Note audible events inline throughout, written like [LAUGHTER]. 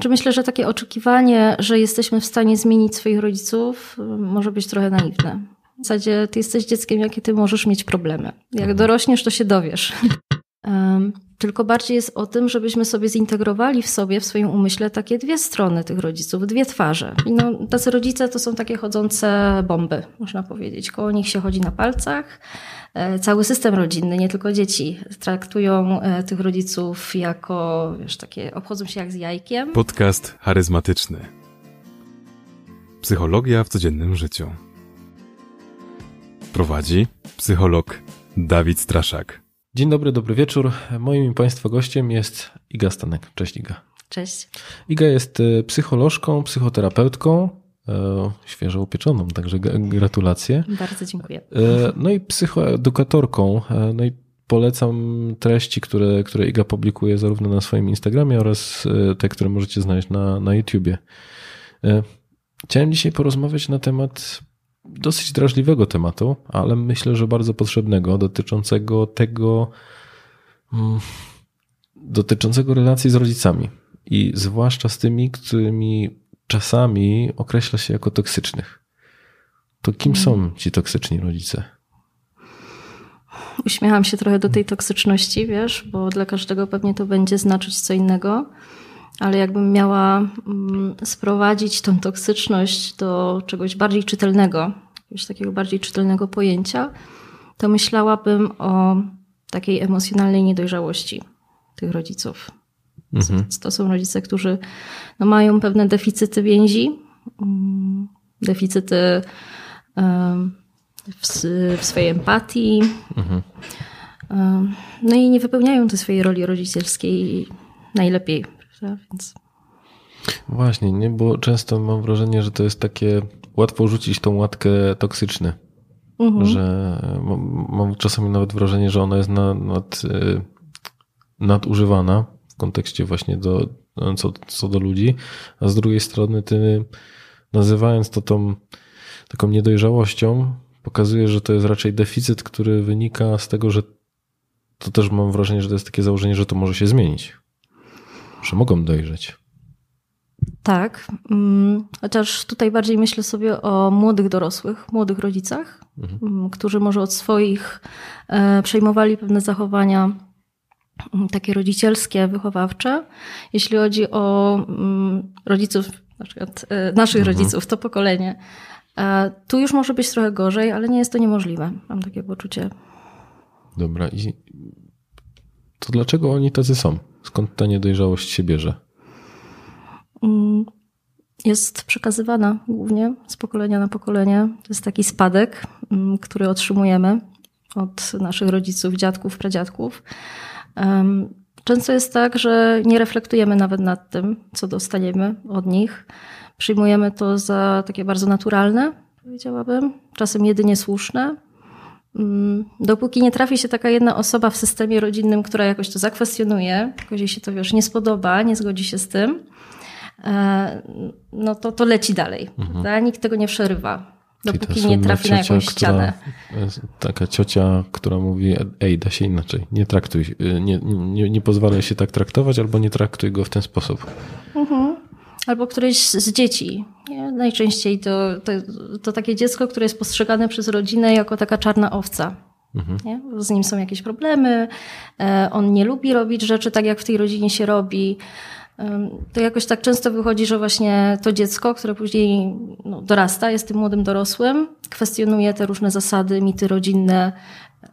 Czy myślę, że takie oczekiwanie, że jesteśmy w stanie zmienić swoich rodziców, może być trochę naiwne. W zasadzie ty jesteś dzieckiem, jakie ty możesz mieć problemy. Jak mhm. dorośniesz, to się dowiesz. Tylko bardziej jest o tym, żebyśmy sobie zintegrowali w sobie, w swoim umyśle takie dwie strony tych rodziców, dwie twarze. I no, tacy rodzice to są takie chodzące bomby, można powiedzieć. Koło nich się chodzi na palcach. E, cały system rodzinny, nie tylko dzieci, traktują e, tych rodziców jako, wiesz, takie, obchodzą się jak z jajkiem. Podcast charyzmatyczny. Psychologia w codziennym życiu. Prowadzi psycholog Dawid Straszak. Dzień dobry, dobry wieczór. Moim Państwa gościem jest Iga Stanek. Cześć Iga. Cześć. Iga jest e, psycholożką, psychoterapeutką, e, świeżo upieczoną, także gratulacje. Bardzo dziękuję. E, no i psychoedukatorką. No i polecam treści, które, które Iga publikuje zarówno na swoim Instagramie oraz te, które możecie znaleźć na, na YouTubie. Chciałem dzisiaj porozmawiać na temat dosyć drażliwego tematu, ale myślę, że bardzo potrzebnego, dotyczącego tego, mm, dotyczącego relacji z rodzicami i zwłaszcza z tymi, którymi czasami określa się jako toksycznych. To kim są mm. ci toksyczni rodzice? Uśmiecham się trochę do tej toksyczności, wiesz, bo dla każdego pewnie to będzie znaczyć co innego ale jakbym miała mm, sprowadzić tą toksyczność do czegoś bardziej czytelnego, jakiegoś takiego bardziej czytelnego pojęcia, to myślałabym o takiej emocjonalnej niedojrzałości tych rodziców. Mhm. To są rodzice, którzy no, mają pewne deficyty więzi, mm, deficyty w, w swojej empatii. Mhm. No i nie wypełniają tej swojej roli rodzicielskiej najlepiej więc... Właśnie, nie? Bo często mam wrażenie, że to jest takie łatwo rzucić tą łatkę toksyczny. Mhm. Że mam, mam, czasami nawet wrażenie, że ona jest nad, nad, y, nadużywana w kontekście właśnie do, co, co do ludzi, a z drugiej strony ty nazywając to tą taką niedojrzałością, pokazuje, że to jest raczej deficyt, który wynika z tego, że to też mam wrażenie, że to jest takie założenie, że to może się zmienić że mogą dojrzeć. Tak, mm, chociaż tutaj bardziej myślę sobie o młodych dorosłych, młodych rodzicach, mhm. Mm, którzy może od swoich e, przejmowali pewne zachowania mm, takie rodzicielskie, wychowawcze. Jeśli chodzi o rodziców, na przykład e, naszych mhm. rodziców, to pokolenie, e, tu już może być trochę gorzej, ale nie jest to niemożliwe. Mam takie poczucie. Dobra, i to dlaczego oni tacy są? Skąd ta niedojrzałość się bierze? Mm, jest przekazywana głównie z pokolenia na pokolenie. To jest taki spadek, mm, który otrzymujemy od naszych rodziców, dziadków, pradziadków. Często jest tak, że nie reflektujemy nawet nad tym, co dostaniemy od nich. Przyjmujemy to za takie bardzo naturalne, powiedziałabym, czasem jedynie słuszne, dopóki nie trafi się taka jedna osoba w systemie rodzinnym, która jakoś to zakwestionuje, jakoś jej się to wiesz, nie spodoba, nie zgodzi się z tym, e, no to to leci dalej. Mhm. Nikt tego nie przerywa. Dopóki nie trafi na jakąś która, ścianę. Taka ciocia, która mówi, ej, da się inaczej, nie traktuj, y, nie, nie, nie pozwalaj się tak traktować, albo nie traktuj go w ten sposób. Mhm albo któreś z dzieci. Nie? Najczęściej to, to, to, takie dziecko, które jest postrzegane przez rodzinę jako taka czarna owca. Mhm. Nie? Z nim są jakieś problemy, e, on nie lubi robić rzeczy tak, jak w tej rodzinie się robi. To jakoś tak często wychodzi, że właśnie to dziecko, które później no, dorasta, jest tym młodym dorosłym, kwestionuje te różne zasady, mity rodzinne,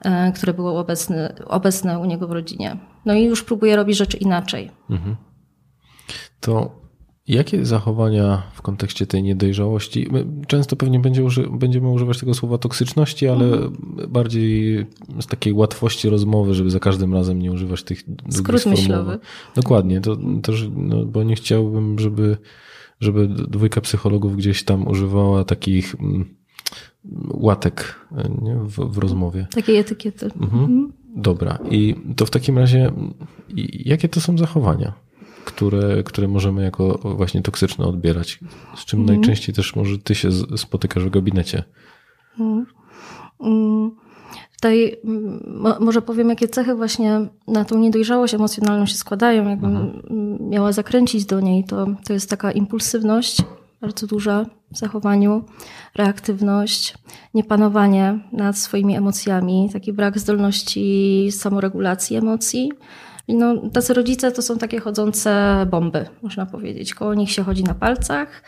e, które były obecne, obecne u niego w rodzinie. No i już próbuje robić rzeczy inaczej. Mhm. To Jakie zachowania w kontekście tej niedojrzałości? Często pewnie będzie uży będziemy używać tego słowa toksyczności, ale mhm. bardziej z takiej łatwości rozmowy, żeby za każdym razem nie używać tych Skrót myślowy. Dokładnie, to też, no, bo nie chciałbym, żeby, żeby dwójka psychologów gdzieś tam używała takich mm, łatek nie? W, w rozmowie. Takiej etykiety. Mhm. Mhm. Dobra. I to w takim razie, jakie to są zachowania? Które, które możemy jako właśnie toksyczne odbierać. Z czym mm. najczęściej też może ty się spotykasz w gabinecie. Mm. Mm. Tutaj może powiem, jakie cechy właśnie na tą niedojrzałość emocjonalną się składają. Jakbym mhm. miała zakręcić do niej, to, to jest taka impulsywność bardzo duża w zachowaniu, reaktywność, niepanowanie nad swoimi emocjami, taki brak zdolności samoregulacji emocji. No, tacy rodzice to są takie chodzące bomby, można powiedzieć. Koło nich się chodzi na palcach.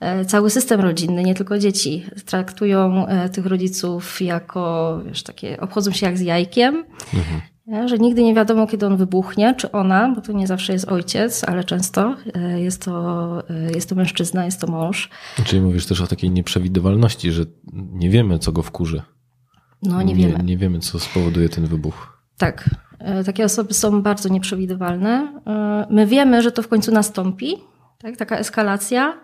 E, cały system rodzinny, nie tylko dzieci, traktują e, tych rodziców jako, wiesz, takie, obchodzą się jak z jajkiem. Mhm. Że nigdy nie wiadomo, kiedy on wybuchnie, czy ona, bo to nie zawsze jest ojciec, ale często e, jest to, jest to mężczyzna, jest to mąż. Czyli mówisz też o takiej nieprzewidywalności, że nie wiemy, co go wkurzy. No, nie, nie wiemy. Nie wiemy, co spowoduje ten wybuch. Tak. Takie osoby są bardzo nieprzewidywalne. My wiemy, że to w końcu nastąpi, tak? taka eskalacja,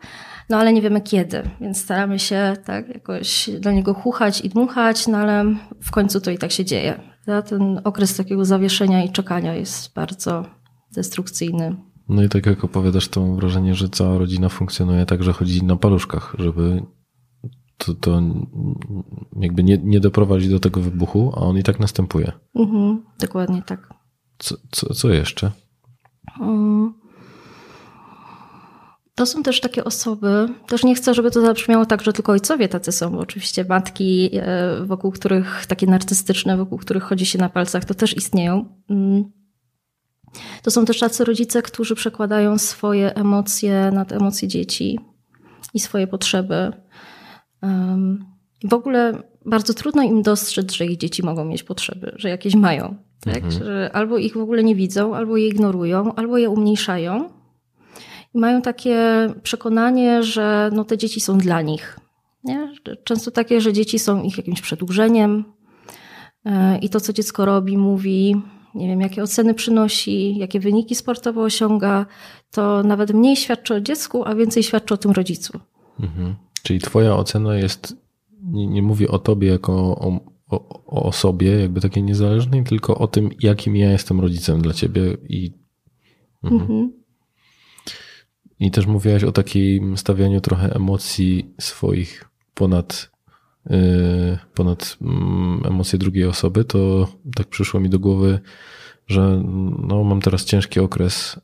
no ale nie wiemy kiedy, więc staramy się tak jakoś do niego chuchać i dmuchać, no ale w końcu to i tak się dzieje. Ten okres takiego zawieszenia i czekania jest bardzo destrukcyjny. No i tak jak opowiadasz, to mam wrażenie, że cała rodzina funkcjonuje tak, że chodzi na paluszkach, żeby to, to jakby nie, nie doprowadzić do tego wybuchu, a on i tak następuje. Mhm, dokładnie tak. Co, co, co jeszcze? Um, to są też takie osoby, też nie chcę, żeby to zabrzmiało tak, że tylko ojcowie tacy są, bo oczywiście matki, e, wokół których, takie narcystyczne, wokół których chodzi się na palcach, to też istnieją. Mm. To są też tacy rodzice, którzy przekładają swoje emocje nad emocje dzieci i swoje potrzeby. W ogóle bardzo trudno im dostrzec, że ich dzieci mogą mieć potrzeby, że jakieś mają. Tak? Mhm. Że albo ich w ogóle nie widzą, albo je ignorują, albo je umniejszają mają takie przekonanie, że no te dzieci są dla nich. Nie? Często takie, że dzieci są ich jakimś przedłużeniem e, i to, co dziecko robi, mówi, nie wiem, jakie oceny przynosi, jakie wyniki sportowe osiąga, to nawet mniej świadczy o dziecku, a więcej świadczy o tym rodzicu. Mhm. Czyli twoja ocena jest, nie, nie mówi o tobie jako o, o, o osobie jakby takiej niezależnej, tylko o tym, jakim ja jestem rodzicem dla ciebie i... Mhm. Mhm. I też mówiłaś o takim stawianiu trochę emocji swoich ponad, yy, ponad mm, emocje drugiej osoby. To tak przyszło mi do głowy, że no, mam teraz ciężki okres.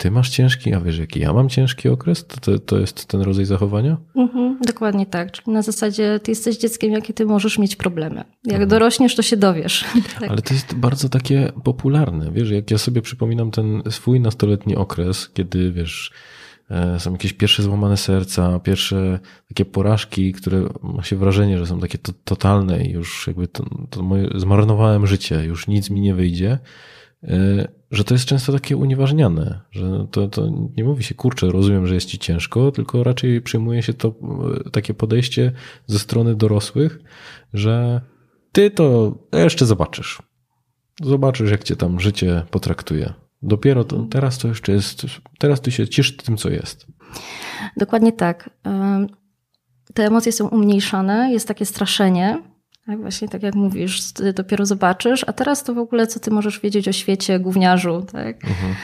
Ty masz ciężki, a wiesz, jaki ja mam ciężki okres? To, to, to jest ten rodzaj zachowania? Mhm, dokładnie tak. Czyli na zasadzie ty jesteś dzieckiem, jakie ty możesz mieć problemy. Jak mhm. dorośniesz, to się dowiesz. [LAUGHS] tak. Ale to jest bardzo takie popularne. Wiesz, jak ja sobie przypominam ten swój nastoletni okres, kiedy wiesz, e, są jakieś pierwsze złamane serca, pierwsze takie porażki, które ma się wrażenie, że są takie to, totalne i już jakby to, to moje, zmarnowałem życie, już nic mi nie wyjdzie że to jest często takie unieważniane, że to, to nie mówi się, kurczę, rozumiem, że jest ci ciężko, tylko raczej przyjmuje się to takie podejście ze strony dorosłych, że ty to jeszcze zobaczysz. Zobaczysz, jak cię tam życie potraktuje. Dopiero to, teraz to jeszcze jest, teraz ty się ciesz tym, co jest. Dokładnie tak. Te emocje są umniejszane, jest takie straszenie, tak, właśnie tak jak mówisz, dopiero zobaczysz, a teraz to w ogóle co ty możesz wiedzieć o świecie gówniarzu, tak? Mhm.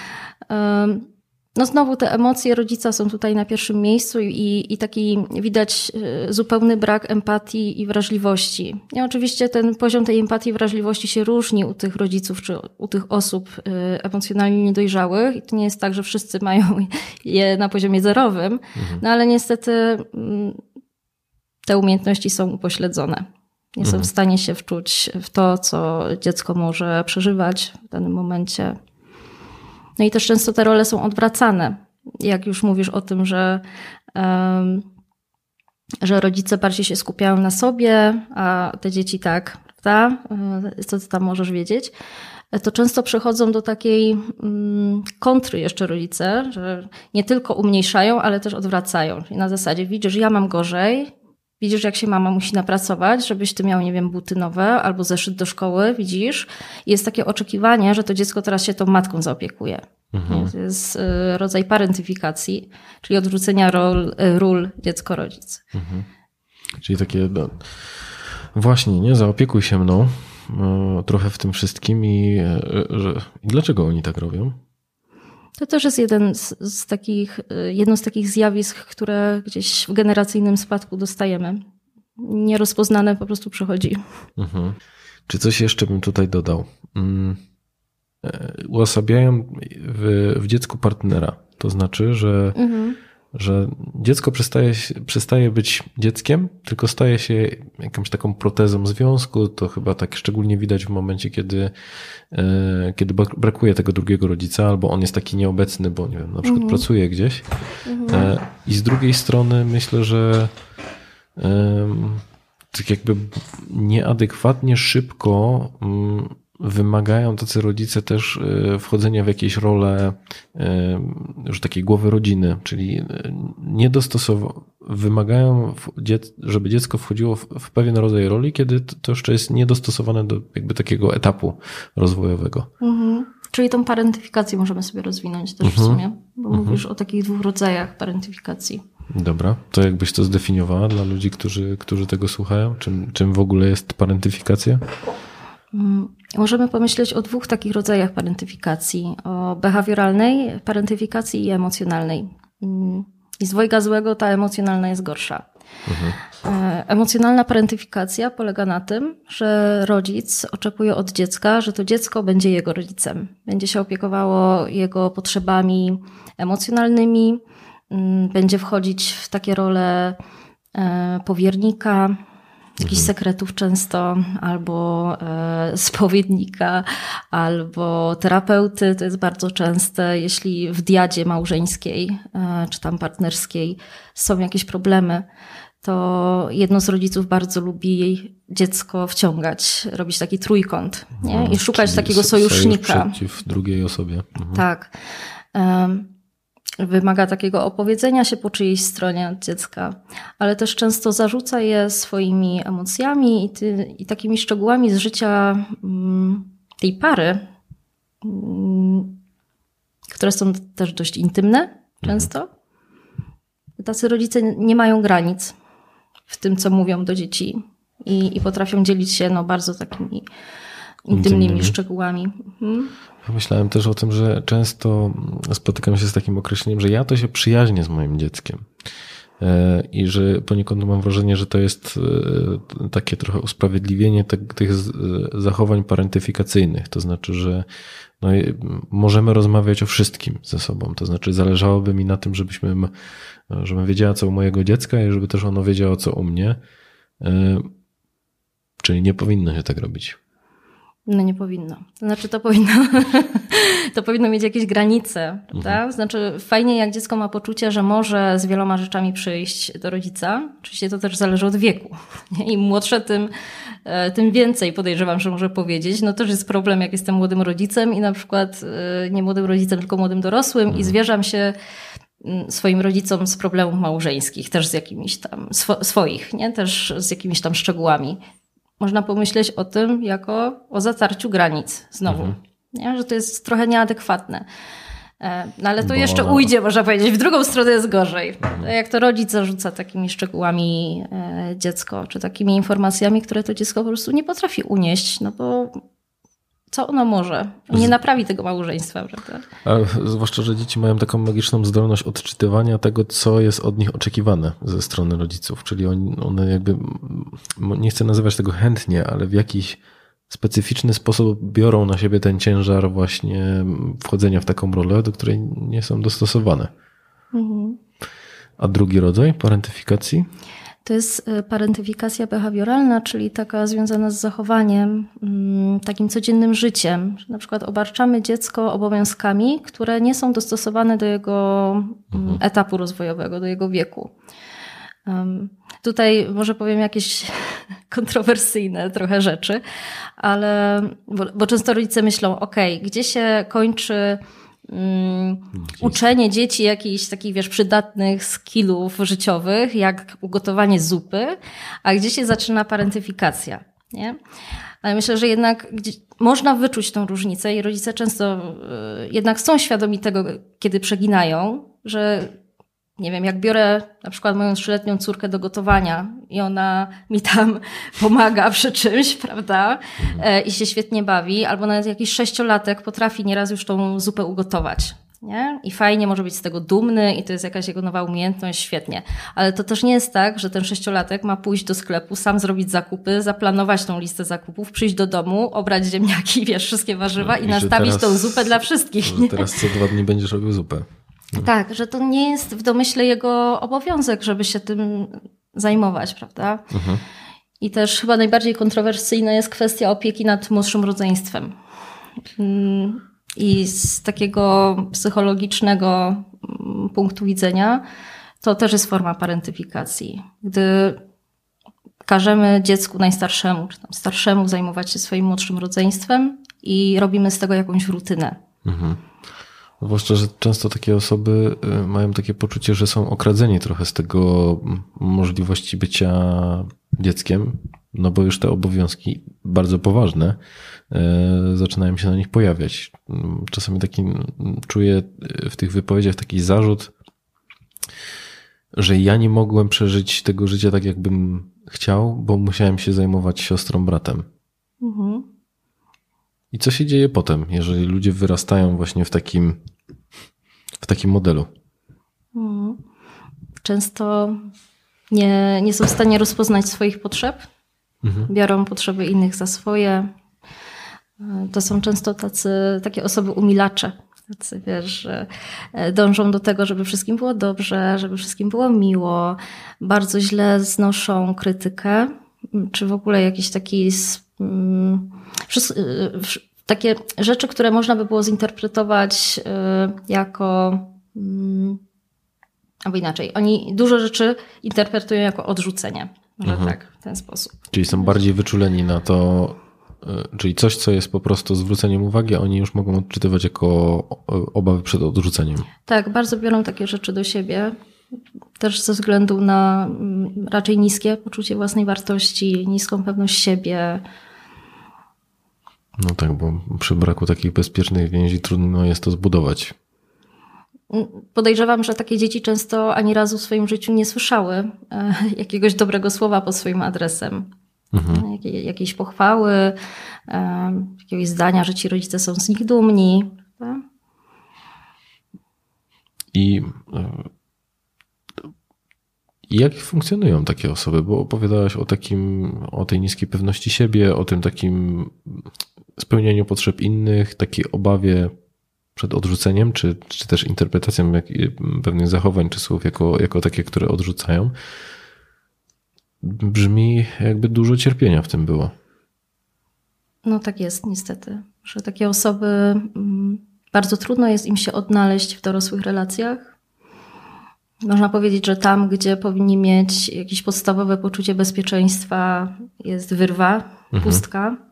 No znowu te emocje rodzica są tutaj na pierwszym miejscu i, i taki widać e, zupełny brak empatii i wrażliwości. I oczywiście ten poziom tej empatii i wrażliwości się różni u tych rodziców czy u tych osób e, emocjonalnie niedojrzałych. I to nie jest tak, że wszyscy [LAUGHS] mają je na poziomie zerowym, mhm. no ale niestety mm, te umiejętności są upośledzone nie są mhm. w stanie się wczuć w to, co dziecko może przeżywać w danym momencie. No i też często te role są odwracane. Jak już mówisz o tym, że, um, że rodzice bardziej się skupiają na sobie, a te dzieci tak, prawda? E, co ty tam możesz wiedzieć? To często przechodzą do takiej um, kontry jeszcze rodzice, że nie tylko umniejszają, ale też odwracają. I na zasadzie widzisz, ja mam gorzej, Widzisz, jak się mama musi napracować, żebyś ty miał, nie wiem, buty nowe albo zeszyt do szkoły, widzisz? Jest takie oczekiwanie, że to dziecko teraz się tą matką zaopiekuje. Mhm. To jest y, rodzaj parentyfikacji, czyli odwrócenia ról, y, ról dziecko-rodzic. Mhm. Czyli takie, no, właśnie, nie, zaopiekuj się mną no, trochę w tym wszystkim i, y, że, i dlaczego oni tak robią? To też jest jeden z, z, takich, jedno z takich zjawisk, które gdzieś w generacyjnym spadku dostajemy. Nierozpoznane po prostu przychodzi. Mhm. Czy coś jeszcze bym tutaj dodał? Mm, e, uosabiają w, w dziecku partnera. To znaczy, że, mhm. Że dziecko przestaje, przestaje być dzieckiem, tylko staje się jakąś taką protezą związku. To chyba tak szczególnie widać w momencie, kiedy, e, kiedy brakuje tego drugiego rodzica, albo on jest taki nieobecny, bo nie wiem, na przykład mhm. pracuje gdzieś. Mhm. I z drugiej strony myślę, że tak jakby nieadekwatnie szybko mm, wymagają tacy rodzice też e, wchodzenia w jakieś role już takiej głowy rodziny, czyli e, niedostosowo wymagają, żeby dziecko wchodziło w pewien rodzaj roli, kiedy to jeszcze jest niedostosowane do jakby takiego etapu rozwojowego. Mhm. Czyli tą parentyfikację możemy sobie rozwinąć też mhm. w sumie, bo mhm. mówisz o takich dwóch rodzajach parentyfikacji. Dobra, to jakbyś to zdefiniowała dla ludzi, którzy, którzy tego słuchają? Czym, czym w ogóle jest parentyfikacja? Mm, możemy pomyśleć o dwóch takich rodzajach parentyfikacji: o behawioralnej parentyfikacji i emocjonalnej. Mm, I z dwojga złego ta emocjonalna jest gorsza. Mhm. E, emocjonalna parentyfikacja polega na tym, że rodzic oczekuje od dziecka, że to dziecko będzie jego rodzicem. Będzie się opiekowało jego potrzebami emocjonalnymi, mm, będzie wchodzić w takie role e, powiernika, jakichś mhm. sekretów często, albo e, spowiednika, albo terapeuty. To jest bardzo częste, jeśli w diadzie małżeńskiej e, czy tam partnerskiej są jakieś problemy, to jedno z rodziców bardzo lubi dziecko wciągać, robić taki trójkąt nie? i mhm. szukać Czyli takiego sojusznika. Przeciw drugiej osobie. Mhm. Tak. Um, wymaga takiego opowiedzenia się po czyjejś stronie od dziecka, ale też często zarzuca je swoimi emocjami i, ty, i takimi szczegółami z życia mm, tej pary, mm, które są też dość intymne często. Tacy rodzice nie mają granic w tym, co mówią do dzieci i, i potrafią dzielić się no, bardzo takimi intymnymi, intymnymi. szczegółami. Mhm. Pomyślałem też o tym, że często spotykam się z takim określeniem, że ja to się przyjaźnię z moim dzieckiem. E, I że poniekąd mam wrażenie, że to jest e, takie trochę usprawiedliwienie tych zachowań parentyfikacyjnych. To znaczy, że no, możemy rozmawiać o wszystkim ze sobą. To znaczy, zależałoby mi na tym, żebyśmy, żebym wiedziała, co u mojego dziecka i żeby też ono wiedziało, co u mnie. E, czyli nie powinno się tak robić. No nie powinno. To znaczy to powinno, [LAUGHS] to powinno mieć jakieś granice, prawda? Mhm. Znaczy fajnie jak dziecko ma poczucie, że może z wieloma rzeczami przyjść do rodzica. Oczywiście to też zależy od wieku. [LAUGHS] Im młodsze, tym, e, tym więcej podejrzewam, że może powiedzieć. No też jest problem, jak jestem młodym rodzicem i na przykład e, nie młodym rodzicem, tylko młodym dorosłym mhm. i zwierzam się swoim rodzicom z problemów małżeńskich, też z jakimiś tam swo swoich, nie? Też z jakimiś tam szczegółami można pomyśleć o tym jako o zatarciu granic znowu. Mhm. Nie? Że to jest trochę nieadekwatne. E, no ale to Bo... jeszcze ujdzie, można powiedzieć. W drugą stronę jest gorzej. Mhm. Jak to rodzic zarzuca takimi szczegółami e, dziecko, czy takimi informacjami, które to dziecko po prostu nie potrafi unieść, no bo co ono może? Nie naprawi tego małżeństwa, prawda? A zwłaszcza, że dzieci mają taką magiczną zdolność odczytywania tego, co jest od nich oczekiwane ze strony rodziców. Czyli one jakby, nie chcę nazywać tego chętnie, ale w jakiś specyficzny sposób biorą na siebie ten ciężar właśnie wchodzenia w taką rolę, do której nie są dostosowane. Mhm. A drugi rodzaj parentyfikacji? To jest e, parentyfikacja behawioralna, czyli taka związana z zachowaniem, mm, takim codziennym życiem. Na przykład obarczamy dziecko obowiązkami, które nie są dostosowane do jego mm, mhm. etapu rozwojowego, do jego wieku. Tutaj może powiem jakieś [LAUGHS] kontrowersyjne trochę rzeczy, ale bo, bo często rodzice myślą, ok, gdzie się kończy uczenie dzieci jakichś takich, wiesz, przydatnych skillów życiowych, jak ugotowanie zupy, a gdzie się zaczyna parentyfikacja, nie? Ale myślę, że jednak można wyczuć tą różnicę i rodzice często y, jednak są świadomi tego, kiedy przeginają, że nie wiem, jak biorę na przykład moją trzyletnią córkę do gotowania i ona mi tam [LAUGHS] pomaga przy czymś, prawda? E, I się świetnie bawi, albo nawet jakiś sześciolatek potrafi nieraz już tą zupę ugotować. Nie? I fajnie może być z tego dumny, i to jest jakaś jego nowa umiejętność, świetnie. Ale to też nie jest tak, że ten sześciolatek ma pójść do sklepu, sam zrobić zakupy, zaplanować tą listę zakupów, przyjść do domu, obrać ziemniaki, [LAUGHS] wiesz, wszystkie warzywa no, i, i nastawić teraz, tą zupę dla wszystkich. Teraz co dwa dni będziesz robił zupę. No. Tak, że to nie jest w domyśle jego obowiązek, żeby się tym zajmować, prawda? Mhm. I też chyba najbardziej kontrowersyjna jest kwestia opieki nad młodszym rodzeństwem. Mm, I z takiego psychologicznego mm, punktu widzenia to też jest forma parentyfikacji. Gdy każemy dziecku najstarszemu, czy tam starszemu zajmować się swoim młodszym rodzeństwem i robimy z tego jakąś rutynę. Mhm. Zwłaszcza, że często takie osoby y, mają takie poczucie, że są okradzeni trochę z tego możliwości bycia dzieckiem, no bo już te obowiązki bardzo poważne y, zaczynają się na nich pojawiać. Czasami taki czuję w tych wypowiedziach taki zarzut, że ja nie mogłem przeżyć tego życia tak, jakbym chciał, bo musiałem się zajmować siostrą, bratem. Mhm. I co się dzieje potem, jeżeli ludzie wyrastają właśnie w takim, w takim modelu? Często nie, nie są w stanie rozpoznać swoich potrzeb, mhm. biorą potrzeby innych za swoje. To są często tacy, takie osoby umilacze. Tacy, wiesz, że e, dążą do tego, żeby wszystkim było dobrze, żeby wszystkim było miło, bardzo źle znoszą krytykę, czy w ogóle jakiś taki mm, Y, takie rzeczy, które można by było zinterpretować y, jako. Mm, albo inaczej, oni dużo rzeczy interpretują jako odrzucenie. Może mhm. tak, w ten sposób. Czyli są bardziej wyczuleni na to, y, czyli coś, co jest po prostu zwróceniem uwagi, oni już mogą odczytywać jako obawy przed odrzuceniem. Tak, bardzo biorą takie rzeczy do siebie. Też ze względu na mm, raczej niskie poczucie własnej wartości, niską pewność siebie, no tak, bo przy braku takich bezpiecznych więzi trudno jest to zbudować. Podejrzewam, że takie dzieci często ani razu w swoim życiu nie słyszały e, [LAUGHS] jakiegoś dobrego słowa pod swoim adresem. Mhm. Jakiejś pochwały, e, jakiegoś zdania, że ci rodzice są z nich dumni. Tak? I e, jak funkcjonują takie osoby? Bo opowiadałaś o takim, o tej niskiej pewności siebie, o tym takim spełnianiu potrzeb innych, takiej obawie przed odrzuceniem, czy, czy też interpretacją jak, pewnych zachowań czy słów jako, jako takie, które odrzucają, brzmi jakby dużo cierpienia w tym było. No tak jest, niestety, że takie osoby mm, bardzo trudno jest im się odnaleźć w dorosłych relacjach. Można powiedzieć, że tam, gdzie powinni mieć jakieś podstawowe poczucie bezpieczeństwa, jest wyrwa, mhm. pustka. Mhm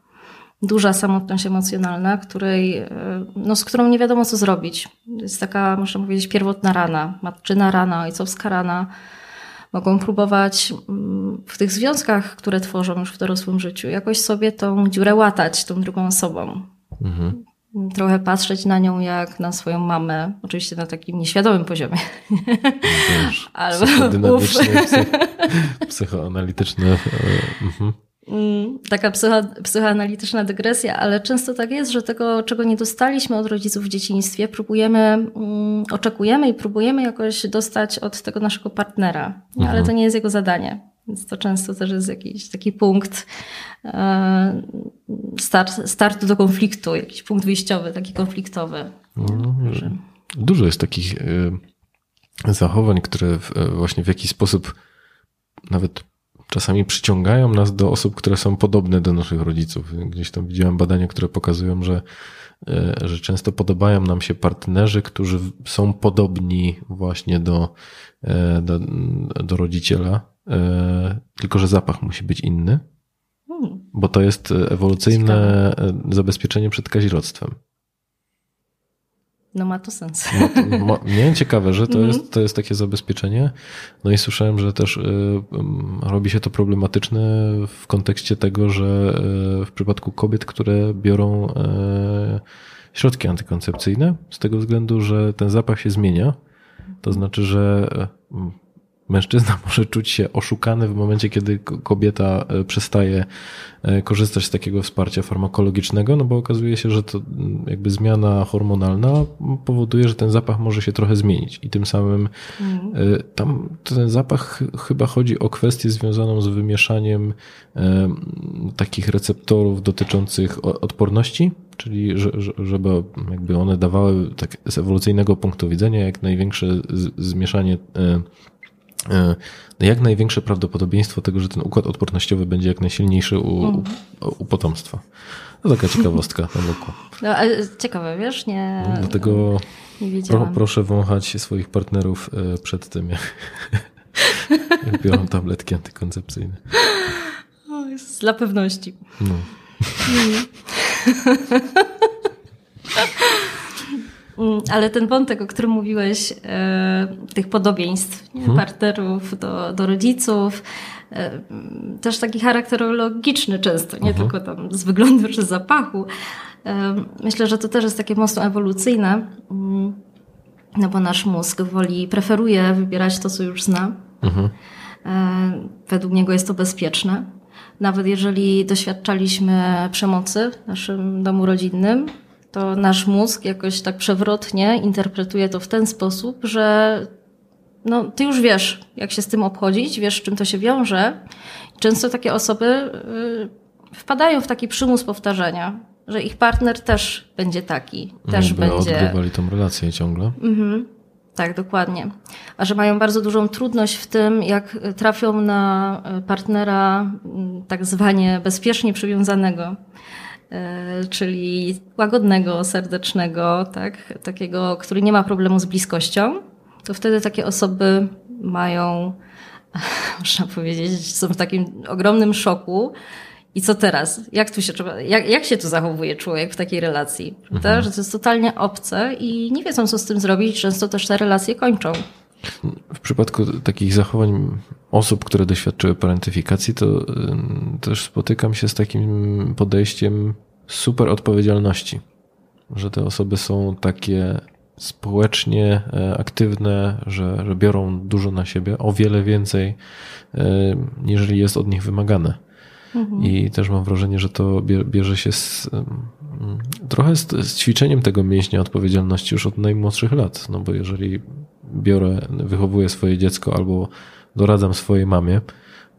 duża samotność emocjonalna, której, e, no, z którą nie wiadomo co zrobić. Jest taka, można powiedzieć, pierwotna rana, matczyna rana, ojcowska rana. Mogą próbować mm, w tych związkach, które tworzą już w dorosłym życiu, jakoś sobie tą dziurę łatać tą drugą osobą. Mhm. Trochę patrzeć na nią jak na swoją mamę, oczywiście na takim nieświadomym poziomie. Wiesz, [LAUGHS] Albo psychodynamiczny, psychoanalityczny. E, mhm. Mm, taka psycho, psychoanalityczna dygresja, ale często tak jest, że tego, czego nie dostaliśmy od rodziców w dzieciństwie, próbujemy, um, oczekujemy i próbujemy jakoś dostać od tego naszego partnera, mhm. ale to nie jest jego zadanie. Więc to często też jest jakiś taki punkt e, start, startu do konfliktu, jakiś punkt wyjściowy, taki konfliktowy. No, dużo jest takich e, zachowań, które e, właśnie w jakiś sposób nawet czasami przyciągają nas do osób, które są podobne do naszych rodziców. Gdzieś tam widziałem badania, które pokazują, że, e, że często podobają nam się partnerzy, którzy są podobni właśnie do, e, do, do rodziciela, e, tylko że zapach musi być inny, hmm. bo to jest ewolucyjne zabezpieczenie przed kazirodztwem. No ma to sens. Ma, ma, nie, ciekawe, że to, mm -hmm. jest, to jest takie zabezpieczenie. No i słyszałem, że też y, y, robi się to problematyczne w kontekście tego, że y, w przypadku kobiet, które biorą y, środki antykoncepcyjne, z tego względu, że ten zapach się zmienia. To znaczy, że y, mężczyzna [LAUGHS] może czuć się oszukany w momencie, kiedy kobieta e, przestaje e, korzystać z takiego wsparcia farmakologicznego, no bo okazuje się, że to mm, jakby zmiana hormonalna powoduje, że ten zapach może się trochę zmienić i tym samym mhm. tam ten zapach chyba chodzi o kwestię związaną z wymieszaniem takich receptorów dotyczących odporności, czyli żeby jakby one dawały tak z ewolucyjnego punktu widzenia jak największe zmieszanie E, jak największe prawdopodobieństwo tego, że ten układ odpornościowy będzie jak najsilniejszy u, u, mhm. u potomstwa. To taka ciekawostka na boku. No, ciekawe, wiesz, nie. No, dlatego nie pro, proszę wąchać swoich partnerów e, przed tym, jak, [LAUGHS] jak biorą tabletki antykoncepcyjne. O, jest dla pewności. No. Mm, [LAUGHS] ale ten wątek, o którym mówiłeś, e, tych podobieństw hmm. partnerów do, do rodziców, e, też taki charakterologiczny często, nie hmm. tylko tam z wyglądu czy z zapachu. E, myślę, że to też jest takie mocno ewolucyjne, mm, no bo nasz mózg woli, preferuje wybierać to, co już zna. Hmm. Według niego jest to bezpieczne. Nawet jeżeli doświadczaliśmy przemocy w naszym domu rodzinnym, to nasz mózg jakoś tak przewrotnie interpretuje to w ten sposób, że no, ty już wiesz, jak się z tym obchodzić, wiesz, z czym to się wiąże. Często takie osoby y, wpadają w taki przymus powtarzania, że ich partner też będzie taki, też Jakby będzie. Odgrywali tą relację ciągle. Mhm. Tak, dokładnie. A że mają bardzo dużą trudność w tym, jak trafią na partnera mm, tak zwanie bezpiecznie przywiązanego. E, czyli łagodnego, serdecznego, tak? takiego, który nie ma problemu z bliskością, to wtedy takie osoby mają, [LAUGHS] można powiedzieć, są w takim ogromnym szoku. I co teraz? Jak tu się jak, jak się tu zachowuje człowiek w takiej relacji? Mhm. Że to jest totalnie obce i nie wiedzą, co z tym zrobić. Często też te relacje kończą. W przypadku takich zachowań osób, które doświadczyły parentyfikacji, to y, też spotykam się z takim podejściem super odpowiedzialności, że te osoby są takie społecznie e, aktywne, że, że biorą dużo na siebie, o wiele więcej, e, niż jest od nich wymagane. Mhm. I też mam wrażenie, że to bierze się z, trochę z, z, ćwiczeniem tego mięśnia odpowiedzialności już od najmłodszych lat. No bo jeżeli biorę, wychowuję swoje dziecko albo doradzam swojej mamie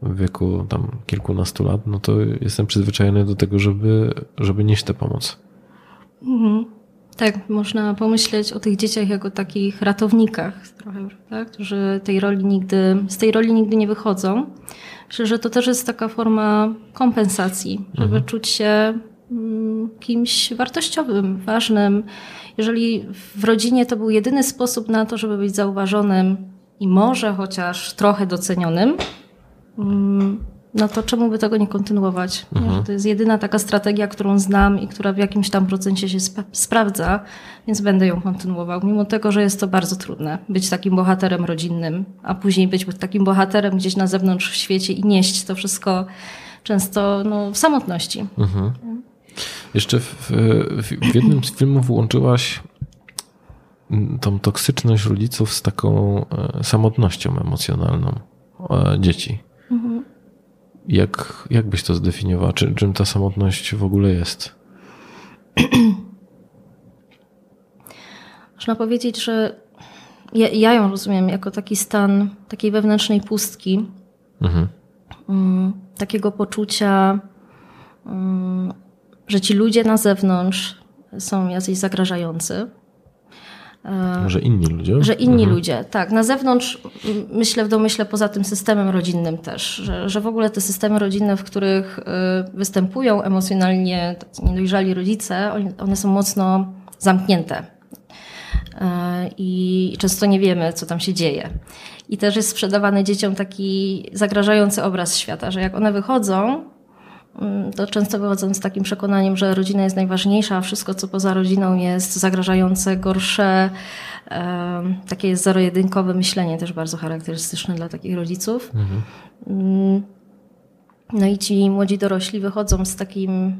w wieku tam kilkunastu lat, no to jestem przyzwyczajony do tego, żeby, żeby nieść tę pomoc. Mhm. Tak, można pomyśleć o tych dzieciach jako takich ratownikach trochę, tak? którzy tej roli nigdy, z tej roli nigdy nie wychodzą. Myślę, że to też jest taka forma kompensacji, żeby mhm. czuć się mm, kimś wartościowym, ważnym. Jeżeli w rodzinie to był jedyny sposób na to, żeby być zauważonym i może chociaż trochę docenionym, mm, no to czemu by tego nie kontynuować? Mhm. To jest jedyna taka strategia, którą znam i która w jakimś tam procencie się sp sprawdza, więc będę ją kontynuował. Mimo tego, że jest to bardzo trudne być takim bohaterem rodzinnym, a później być takim bohaterem gdzieś na zewnątrz w świecie i nieść to wszystko często no, w samotności. Mhm. Jeszcze w, w jednym z filmów włączyłaś tą toksyczność rodziców z taką e, samotnością emocjonalną e, dzieci. Mhm. Jak, jak byś to zdefiniowała? Czy, czym ta samotność w ogóle jest? [CLEARS THROAT] Można powiedzieć, że ja, ja, ją rozumiem jako taki stan takiej wewnętrznej pustki, mhm. um, takiego poczucia, um, że ci ludzie na zewnątrz są jacyś zagrażający. Że inni ludzie? Że inni mhm. ludzie, tak. Na zewnątrz myślę w domyśle poza tym systemem rodzinnym też, że, że w ogóle te systemy rodzinne, w których y, występują emocjonalnie niedojrzali rodzice, one są mocno zamknięte. Y, I często nie wiemy, co tam się dzieje. I też jest sprzedawany dzieciom taki zagrażający obraz świata, że jak one wychodzą, to często wychodzą z takim przekonaniem, że rodzina jest najważniejsza, a wszystko, co poza rodziną jest zagrażające, gorsze. Takie jest zero-jedynkowe myślenie, też bardzo charakterystyczne dla takich rodziców. Mhm. Mm, no i ci młodzi dorośli wychodzą z, takim,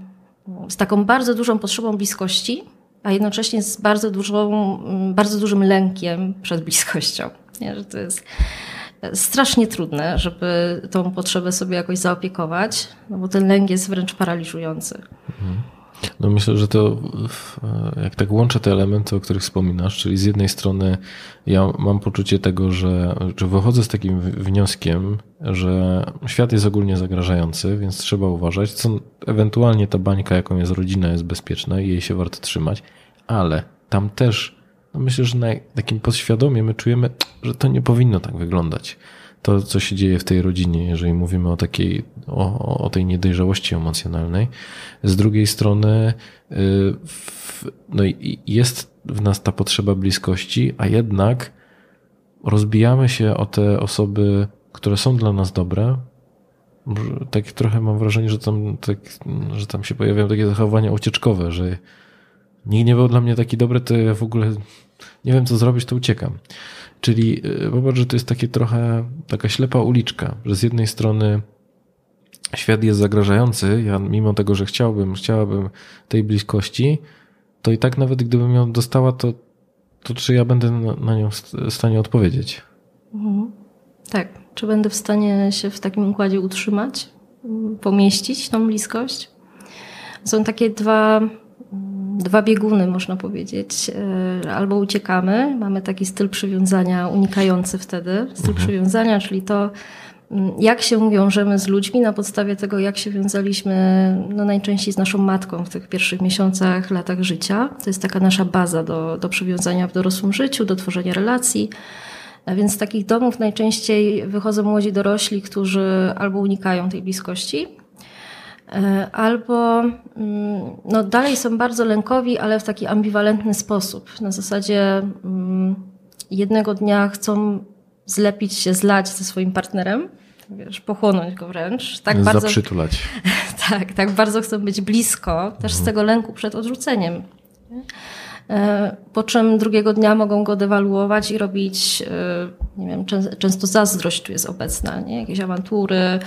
z taką bardzo dużą potrzebą bliskości, a jednocześnie z bardzo, dużą, mm, bardzo dużym lękiem przed bliskością. Nie, że to jest strasznie trudne, żeby tą potrzebę sobie jakoś zaopiekować, no bo ten lęk jest wręcz paraliżujący. Mhm. No myślę, że to jak tak łączę te elementy, o których wspominasz, czyli z jednej strony ja mam poczucie tego, że, że wychodzę z takim wnioskiem, że świat jest ogólnie zagrażający, więc trzeba uważać, co ewentualnie ta bańka, jaką jest rodzina, jest bezpieczna i jej się warto trzymać, ale tam też no myślę, że na takim podświadomie my czujemy, że to nie powinno tak wyglądać to, co się dzieje w tej rodzinie, jeżeli mówimy o takiej, o, o tej niedojrzałości emocjonalnej. Z drugiej strony, y, w, no jest w nas ta potrzeba bliskości, a jednak rozbijamy się o te osoby, które są dla nas dobre. Tak trochę mam wrażenie, że tam, tak, że tam się pojawiają takie zachowania ucieczkowe, że nikt nie był dla mnie taki dobry, to ja w ogóle nie wiem, co zrobić, to uciekam. Czyli y, popatrz, że to jest takie trochę taka ślepa uliczka, że z jednej strony świat jest zagrażający, ja mimo tego, że chciałbym, chciałabym tej bliskości, to i tak nawet gdybym ją dostała, to, to czy ja będę na, nią w stanie odpowiedzieć? Mhm. Tak. Czy będę w stanie się w takim układzie utrzymać, pomieścić tą bliskość? Są takie dwa dwa bieguny, można powiedzieć. E, albo uciekamy, mamy taki styl przywiązania unikający wtedy. Styl mhm. przywiązania, czyli to, mm, jak się wiążemy z ludźmi na podstawie tego, jak się wiązaliśmy no najczęściej z naszą matką w tych pierwszych miesiącach, latach życia. To jest taka nasza baza do, do przywiązania w dorosłym życiu, do tworzenia relacji. A więc z takich domów najczęściej wychodzą młodzi dorośli, którzy albo unikają tej bliskości, albo mm, no, dalej są bardzo lękowi, ale w taki ambiwalentny sposób. Na zasadzie mm, jednego dnia chcą zlepić się, zlać ze swoim partnerem, wiesz, pochłonąć go wręcz. Tak bardzo, Zaprzytulać. [LAUGHS] tak, tak bardzo chcą być blisko, też z mhm. tego lęku przed odrzuceniem. E, po czym drugiego dnia mogą go dewaluować i robić, e, nie wiem, często zazdrość tu jest obecna, nie? jakieś awantury,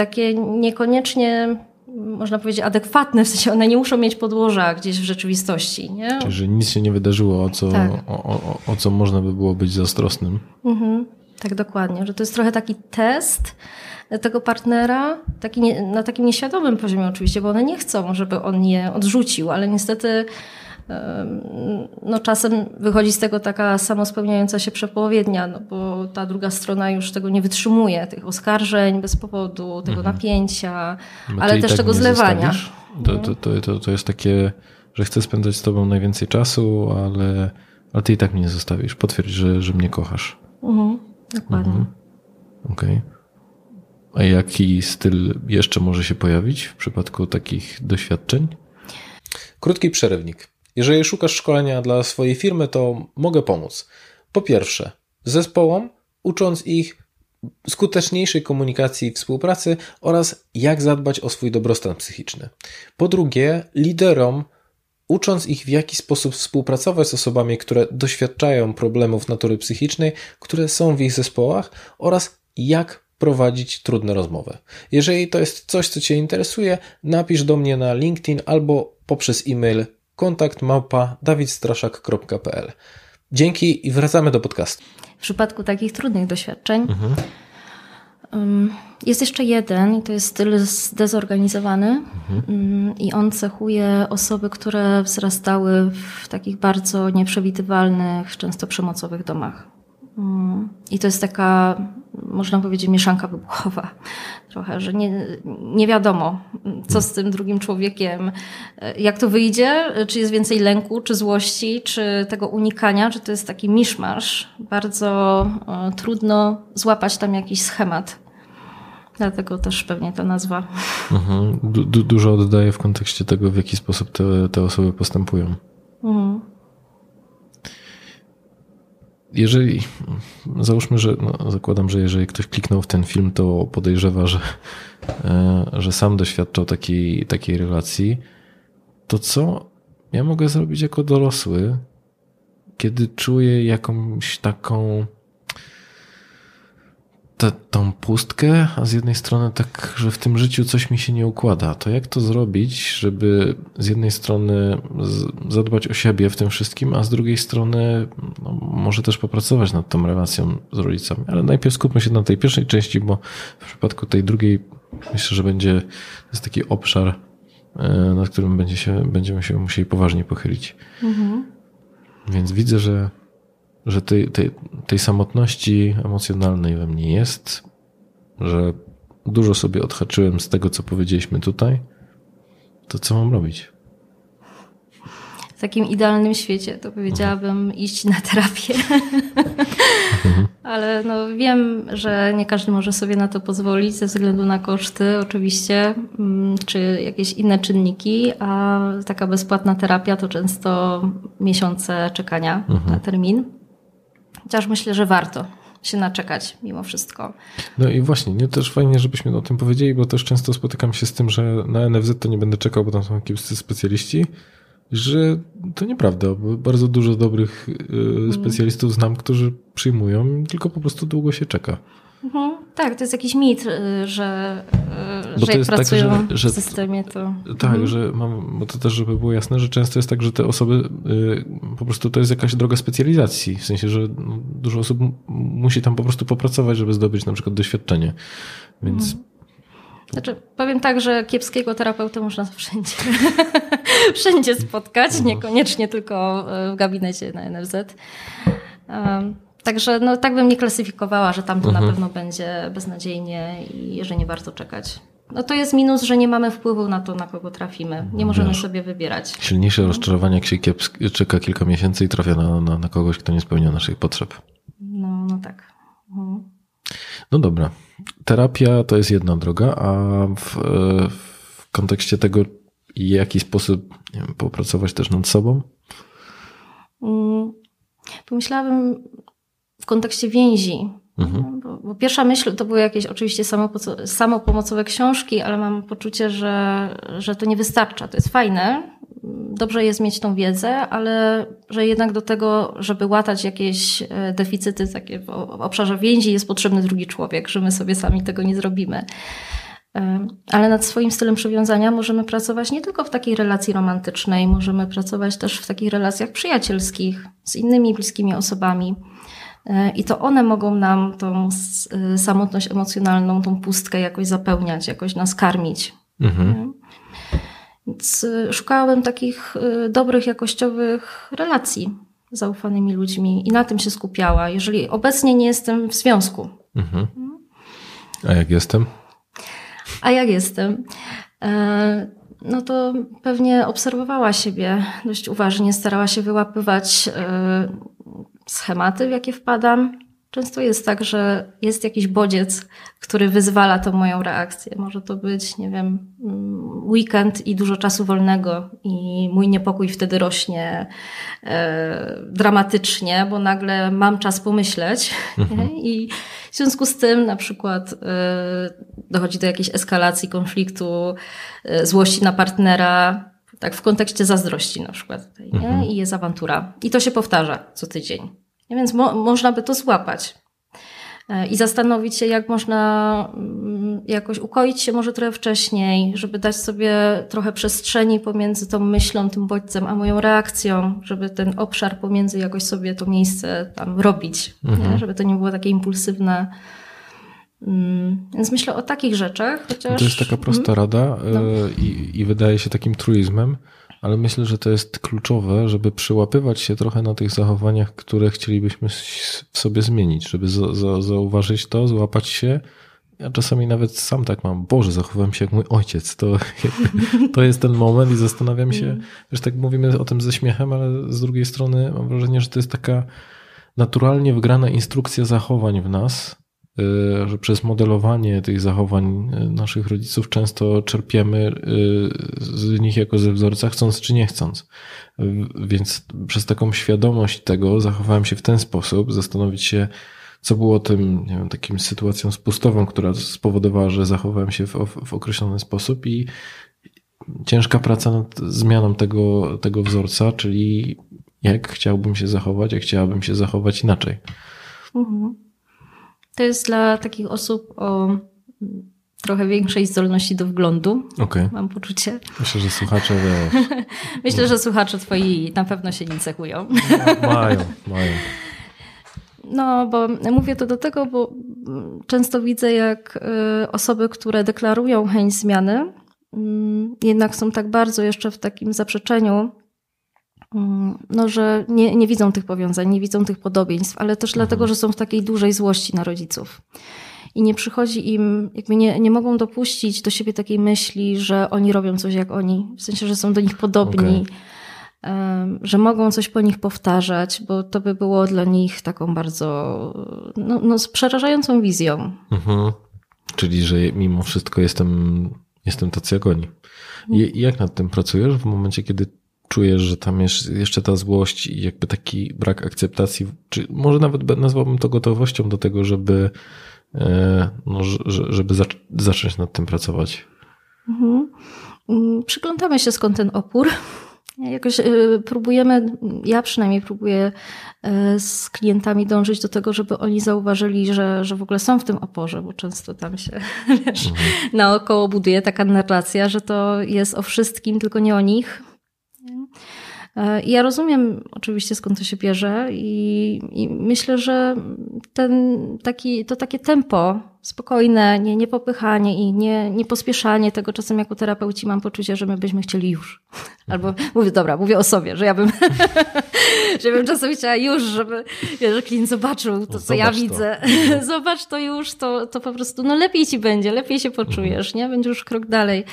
takie niekoniecznie można powiedzieć, adekwatne, w sensie one nie muszą mieć podłoża gdzieś w rzeczywistości. Nie? Czyli, że nic się nie wydarzyło, o co, tak. o, o, o, co można by było być zazdrosnym. Mhm, tak, dokładnie. Że to jest trochę taki test tego partnera, taki nie, na takim nieświadomym poziomie oczywiście, bo one nie chcą, żeby on je odrzucił, ale niestety no czasem wychodzi z tego taka samospełniająca się przepowiednia, no bo ta druga strona już tego nie wytrzymuje, tych oskarżeń bez powodu, tego mhm. napięcia, no ale też tak tego zlewania. To, to, to, to, to jest takie, że chcę spędzać z tobą najwięcej czasu, ale, ale ty i tak mnie nie zostawisz. Potwierdź, że, że mnie kochasz. Mhm, dokładnie. Mhm. Okej. Okay. A jaki styl jeszcze może się pojawić w przypadku takich doświadczeń? Krótki przerywnik. Jeżeli szukasz szkolenia dla swojej firmy, to mogę pomóc. Po pierwsze, zespołom, ucząc ich skuteczniejszej komunikacji i współpracy oraz jak zadbać o swój dobrostan psychiczny. Po drugie, liderom, ucząc ich w jaki sposób współpracować z osobami, które doświadczają problemów natury psychicznej, które są w ich zespołach oraz jak prowadzić trudne rozmowy. Jeżeli to jest coś, co Cię interesuje, napisz do mnie na LinkedIn albo poprzez e-mail kontakt małpa dawidstraszak.pl. Dzięki i wracamy do podcastu. W przypadku takich trudnych doświadczeń mhm. jest jeszcze jeden i to jest styl zdezorganizowany mhm. i on cechuje osoby, które wzrastały w takich bardzo nieprzewidywalnych, często przemocowych domach. I to jest taka, można powiedzieć, mieszanka wybuchowa. Trochę, że nie, nie wiadomo, co z tym drugim człowiekiem, jak to wyjdzie, czy jest więcej lęku, czy złości, czy tego unikania, czy to jest taki miszmasz. Bardzo e, trudno złapać tam jakiś schemat. Dlatego też pewnie ta nazwa. Mhm. Du dużo oddaje w kontekście tego, w jaki sposób te, te osoby postępują. Mhm jeżeli, załóżmy, że no, zakładam, że jeżeli ktoś kliknął w ten film, to podejrzewa, że, e, że sam doświadczał takiej, takiej relacji, to co ja mogę zrobić jako dorosły, kiedy czuję jakąś taką tę tą pustkę, a z jednej strony tak, że w tym życiu coś mi się nie układa. To jak to zrobić, żeby z jednej strony zadbać o siebie w tym wszystkim, a z drugiej strony no, może też popracować nad tą relacją z rodzicami. Ale najpierw skupmy się na tej pierwszej części, bo w przypadku tej drugiej myślę, że będzie to jest taki obszar, e, nad którym będzie się, będziemy się musieli poważnie pochylić. Mhm. Więc widzę, że że tej, tej, tej samotności emocjonalnej we mnie jest, że dużo sobie odhaczyłem z tego, co powiedzieliśmy tutaj, to co mam robić? W takim idealnym świecie to powiedziałabym mhm. iść na terapię. Mhm. [LAUGHS] Ale no wiem, że nie każdy może sobie na to pozwolić ze względu na koszty oczywiście, mm, czy jakieś inne czynniki, a taka bezpłatna terapia to często miesiące czekania mhm. na termin. Chociaż myślę, że warto się naczekać mimo wszystko. No i właśnie, nie też fajnie, żebyśmy o tym powiedzieli, bo też często spotykam się z tym, że na NFZ to nie będę czekał, bo tam są kiepscy specjaliści, że to nieprawda, bo bardzo dużo dobrych y, mm. specjalistów znam, którzy przyjmują, tylko po prostu długo się czeka. Mhm. Tak, to jest jakiś mit, y, że, y, że jak pracują tak, że, że, w systemie, to... Tak, mhm. że mam, bo to też, żeby było jasne, że często jest tak, że te osoby y, po prostu to jest jakaś droga specjalizacji, w sensie, że no, dużo osób musi tam po prostu popracować, żeby zdobyć na przykład doświadczenie, więc... Mhm. Znaczy, powiem tak, że kiepskiego terapeuta można [LAUGHS] wszędzie, wszędzie spotkać, mhm. niekoniecznie tylko w gabinecie na NFZ. Um, Także no, tak bym nie klasyfikowała, że tam to mhm. na pewno będzie beznadziejnie i że nie warto czekać. No to jest minus, że nie mamy wpływu na to, na kogo trafimy. Nie możemy Wiesz, sobie wybierać. Silniejsze no. rozczarowanie, jak się kiepsk- czeka kilka miesięcy i trafia na, na, na, kogoś, kto nie spełnia naszych potrzeb. No, no tak. Mhm. No dobra. Terapia to jest jedna droga, a w, w kontekście tego, w jaki sposób wiem, popracować też nad sobą? Mm, pomyślałabym kontekście więzi. Mhm. Bo, bo, pierwsza myśl to były jakieś oczywiście samopomocowe książki, ale mam poczucie, że, że to nie wystarcza. To jest fajne, dobrze jest mieć tą wiedzę, ale że jednak do tego, żeby łatać jakieś e, deficyty takie w obszarze więzi, jest potrzebny drugi człowiek, że my sobie sami tego nie zrobimy. E, ale nad swoim stylem przywiązania możemy pracować nie tylko w takiej relacji romantycznej, możemy pracować też w takich relacjach przyjacielskich z innymi bliskimi osobami. E, I to one mogą nam tą e, samotność emocjonalną, tą pustkę jakoś zapełniać, jakoś nas karmić. Mhm. Więc e, szukałem takich dobrych, jakościowych relacji z zaufanymi ludźmi i na tym się skupiała, jeżeli obecnie nie jestem w związku. Mhm. A jak jestem? A jak jestem? No to pewnie obserwowała siebie dość uważnie, starała się wyłapywać schematy, w jakie wpadam. Często jest tak, że jest jakiś bodziec, który wyzwala tą moją reakcję. Może to być, nie wiem, mm, weekend i dużo czasu wolnego, i mój niepokój wtedy rośnie e, dramatycznie, bo nagle mam czas pomyśleć. Mhm. [LAUGHS] I w związku z tym, na przykład, e, dochodzi do jakiejś eskalacji konfliktu, e, złości na partnera, tak w kontekście zazdrości na przykład. Tutaj, mhm. I jest awantura. I to się powtarza co tydzień. Więc mo można by to złapać e, i zastanowić się, jak można mm, jakoś ukoić się może trochę wcześniej, żeby dać sobie trochę przestrzeni pomiędzy tą myślą, tym bodźcem, a moją reakcją, żeby ten obszar pomiędzy jakoś sobie to miejsce tam robić, mhm. żeby to nie było takie impulsywne. Mm, więc myślę o takich rzeczach. Chociaż... To jest taka prosta mhm. rada no. E, i, i wydaje się takim truizmem, ale myślę, że to jest kluczowe, żeby przyłapywać się trochę na tych zachowaniach, które chcielibyśmy w sobie zmienić, żeby za, za, zauważyć to, złapać się. Ja czasami nawet sam tak mam, Boże, zachowałem się jak mój ojciec. To, [LAUGHS] to jest ten moment i zastanawiam się, mm. że tak mówimy o tym ze śmiechem, ale z drugiej strony mam wrażenie, że to jest taka naturalnie wgrana instrukcja zachowań w nas, że przez modelowanie tych zachowań y, naszych rodziców często czerpiemy y, z nich jako ze wzorca, chcąc czy nie chcąc. Więc przez taką świadomość tego zachowałem się w ten sposób, zastanowić się, co było tym, nie wiem, takim sytuacją spustową, która spowodowała, że zachowałem się w, w określony sposób i ciężka praca nad zmianą tego, tego wzorca, czyli jak chciałbym się zachować, jak chciałabym się zachować inaczej. Mhm. To jest dla takich osób o trochę większej zdolności do wglądu. Okay. Mam poczucie. Myślę, że słuchacze wiesz. [LAUGHS] Myślę, że słuchacze twoi na pewno się nim cechują. Mają, [LAUGHS] mają. No, bo mówię to do tego, bo często widzę, jak y, osoby, które deklarują chęć zmiany, mm, jednak są tak bardzo jeszcze w takim zaprzeczeniu, mm, no, że nie, nie widzą tych powiązań, nie widzą tych podobieństw, ale też mhm. dlatego, że są w takiej dużej złości na rodziców. I nie przychodzi im, jakby nie, nie mogą dopuścić do siebie takiej myśli, że oni robią coś jak oni, w sensie, że są do nich podobni. Okay że mogą coś po nich powtarzać, bo to by było dla nich taką bardzo no, no przerażającą wizją. Mhm. Czyli, że mimo wszystko jestem, jestem tacy jak oni. I mhm. jak nad tym pracujesz w momencie, kiedy czujesz, że tam jest jeszcze ta złość i jakby taki brak akceptacji, czy może nawet nazwałbym to gotowością do tego, żeby, e, no, żeby zacząć nad tym pracować? Mhm. Mm, przyglądamy się skąd ten opór. Jakoś y, próbujemy, ja przynajmniej próbuję y, z klientami dążyć do tego, żeby oni zauważyli, że, że w ogóle są w tym oporze, bo często tam się wiesz, mhm. naokoło buduje taka narracja, że to jest o wszystkim, tylko nie o nich. E, ja rozumiem oczywiście skąd to się bierze i, i, myślę, że ten taki, to takie tempo spokojne, nie, nie popychanie i nie, nie pospieszanie tego czasem jako terapeuci mam poczucie, że my byśmy chcieli już. [LAUGHS] Albo mówię, dobra, mówię o sobie, że ja bym, [LAUGHS] że bym czasem chciała już, żeby że klient zobaczył to, co Zobacz ja widzę. [LAUGHS] Zobacz to już, to, to po prostu, no lepiej ci będzie, lepiej się poczujesz, nie? Będzie już krok dalej.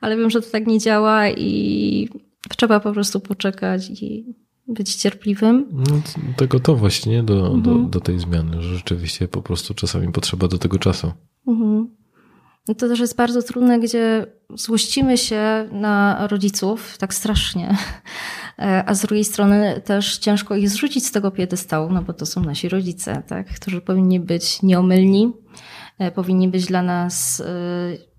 Ale wiem, że to tak nie działa i Trzeba po prostu poczekać i być cierpliwym. No, to gotowość, nie? Do, mhm. do, do tej zmiany, że rzeczywiście po prostu czasami potrzeba do tego czasu. Mhm. No to też jest bardzo trudne, gdzie złościmy się na rodziców tak strasznie, [LAUGHS] a z drugiej strony też ciężko ich zrzucić z tego piedestału, no bo to są nasi rodzice, tak? którzy powinni być nieomylni, e, powinni być dla nas e,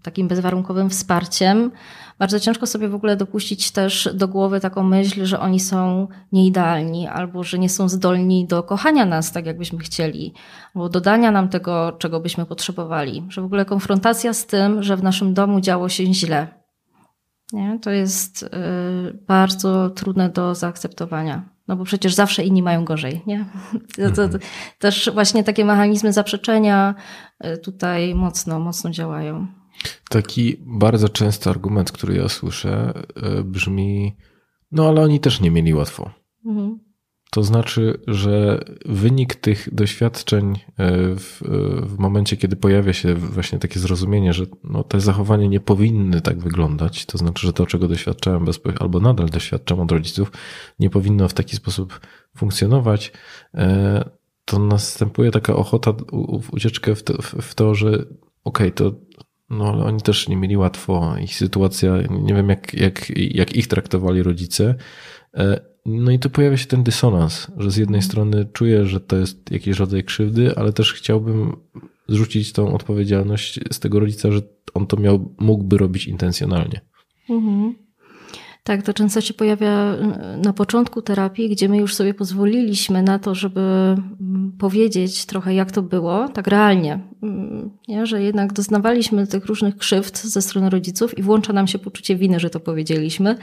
takim bezwarunkowym wsparciem, bardzo ciężko sobie w ogóle dopuścić też do głowy taką myśl, że oni są nieidealni albo że nie są zdolni do kochania nas tak, jakbyśmy chcieli, albo dodania nam tego, czego byśmy potrzebowali. Że w ogóle konfrontacja z tym, że w naszym domu działo się źle, nie? to jest y, bardzo trudne do zaakceptowania. No bo przecież zawsze inni mają gorzej, nie? [LAUGHS] To, to, to też właśnie takie mechanizmy zaprzeczenia y, tutaj mocno, mocno działają. Taki bardzo częsty argument, który ja słyszę, e, brzmi: No, ale oni też nie mieli łatwo. Mhm. To znaczy, że wynik tych doświadczeń e, w, w, momencie, kiedy pojawia się właśnie takie zrozumienie, że no, te zachowania nie powinny tak wyglądać, to znaczy, że to, czego doświadczałem albo nadal doświadczam od rodziców, nie powinno w taki sposób funkcjonować, e, to następuje taka ochota, ucieczkę w to, w to że okej, okay, to no ale oni też nie mieli łatwo. Ich sytuacja, nie wiem jak, jak, jak ich traktowali rodzice. E, no i tu pojawia się ten dysonans, że z jednej strony czuję, że to jest jakiś rodzaj krzywdy, ale też chciałbym zrzucić tą odpowiedzialność z tego rodzica, że on to miał, mógłby robić intencjonalnie. Mhm. Tak, to często się pojawia y, na początku terapii, gdzie my już sobie pozwoliliśmy na to, żeby mm, powiedzieć trochę, jak to było, tak realnie. Mm, nie? Że jednak doznawaliśmy tych różnych krzywd ze strony rodziców i włącza nam się poczucie winy, że to powiedzieliśmy.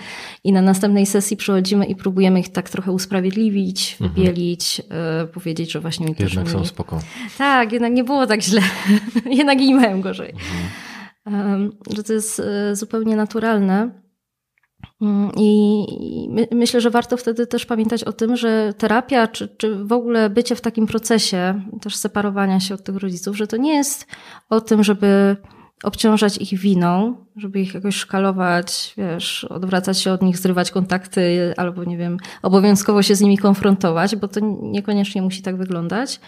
I na następnej sesji przychodzimy i próbujemy ich tak trochę usprawiedliwić, mhm. wybielić, mhm. powiedzieć, że właśnie mi też Jednak są spoko. Tak, jednak nie było tak źle. [LAUGHS] jednak i mają gorzej. Mhm. Że to jest y, zupełnie naturalne. Mm, I my, myślę, że warto wtedy też pamiętać o tym, że terapia, czy, czy w ogóle bycie w takim procesie też separowania się od tych rodziców, że to nie jest o tym, żeby obciążać ich winą, żeby ich jakoś szkalować, wiesz, odwracać się od nich, zrywać kontakty, albo nie wiem, obowiązkowo się z nimi konfrontować, bo to niekoniecznie musi tak wyglądać.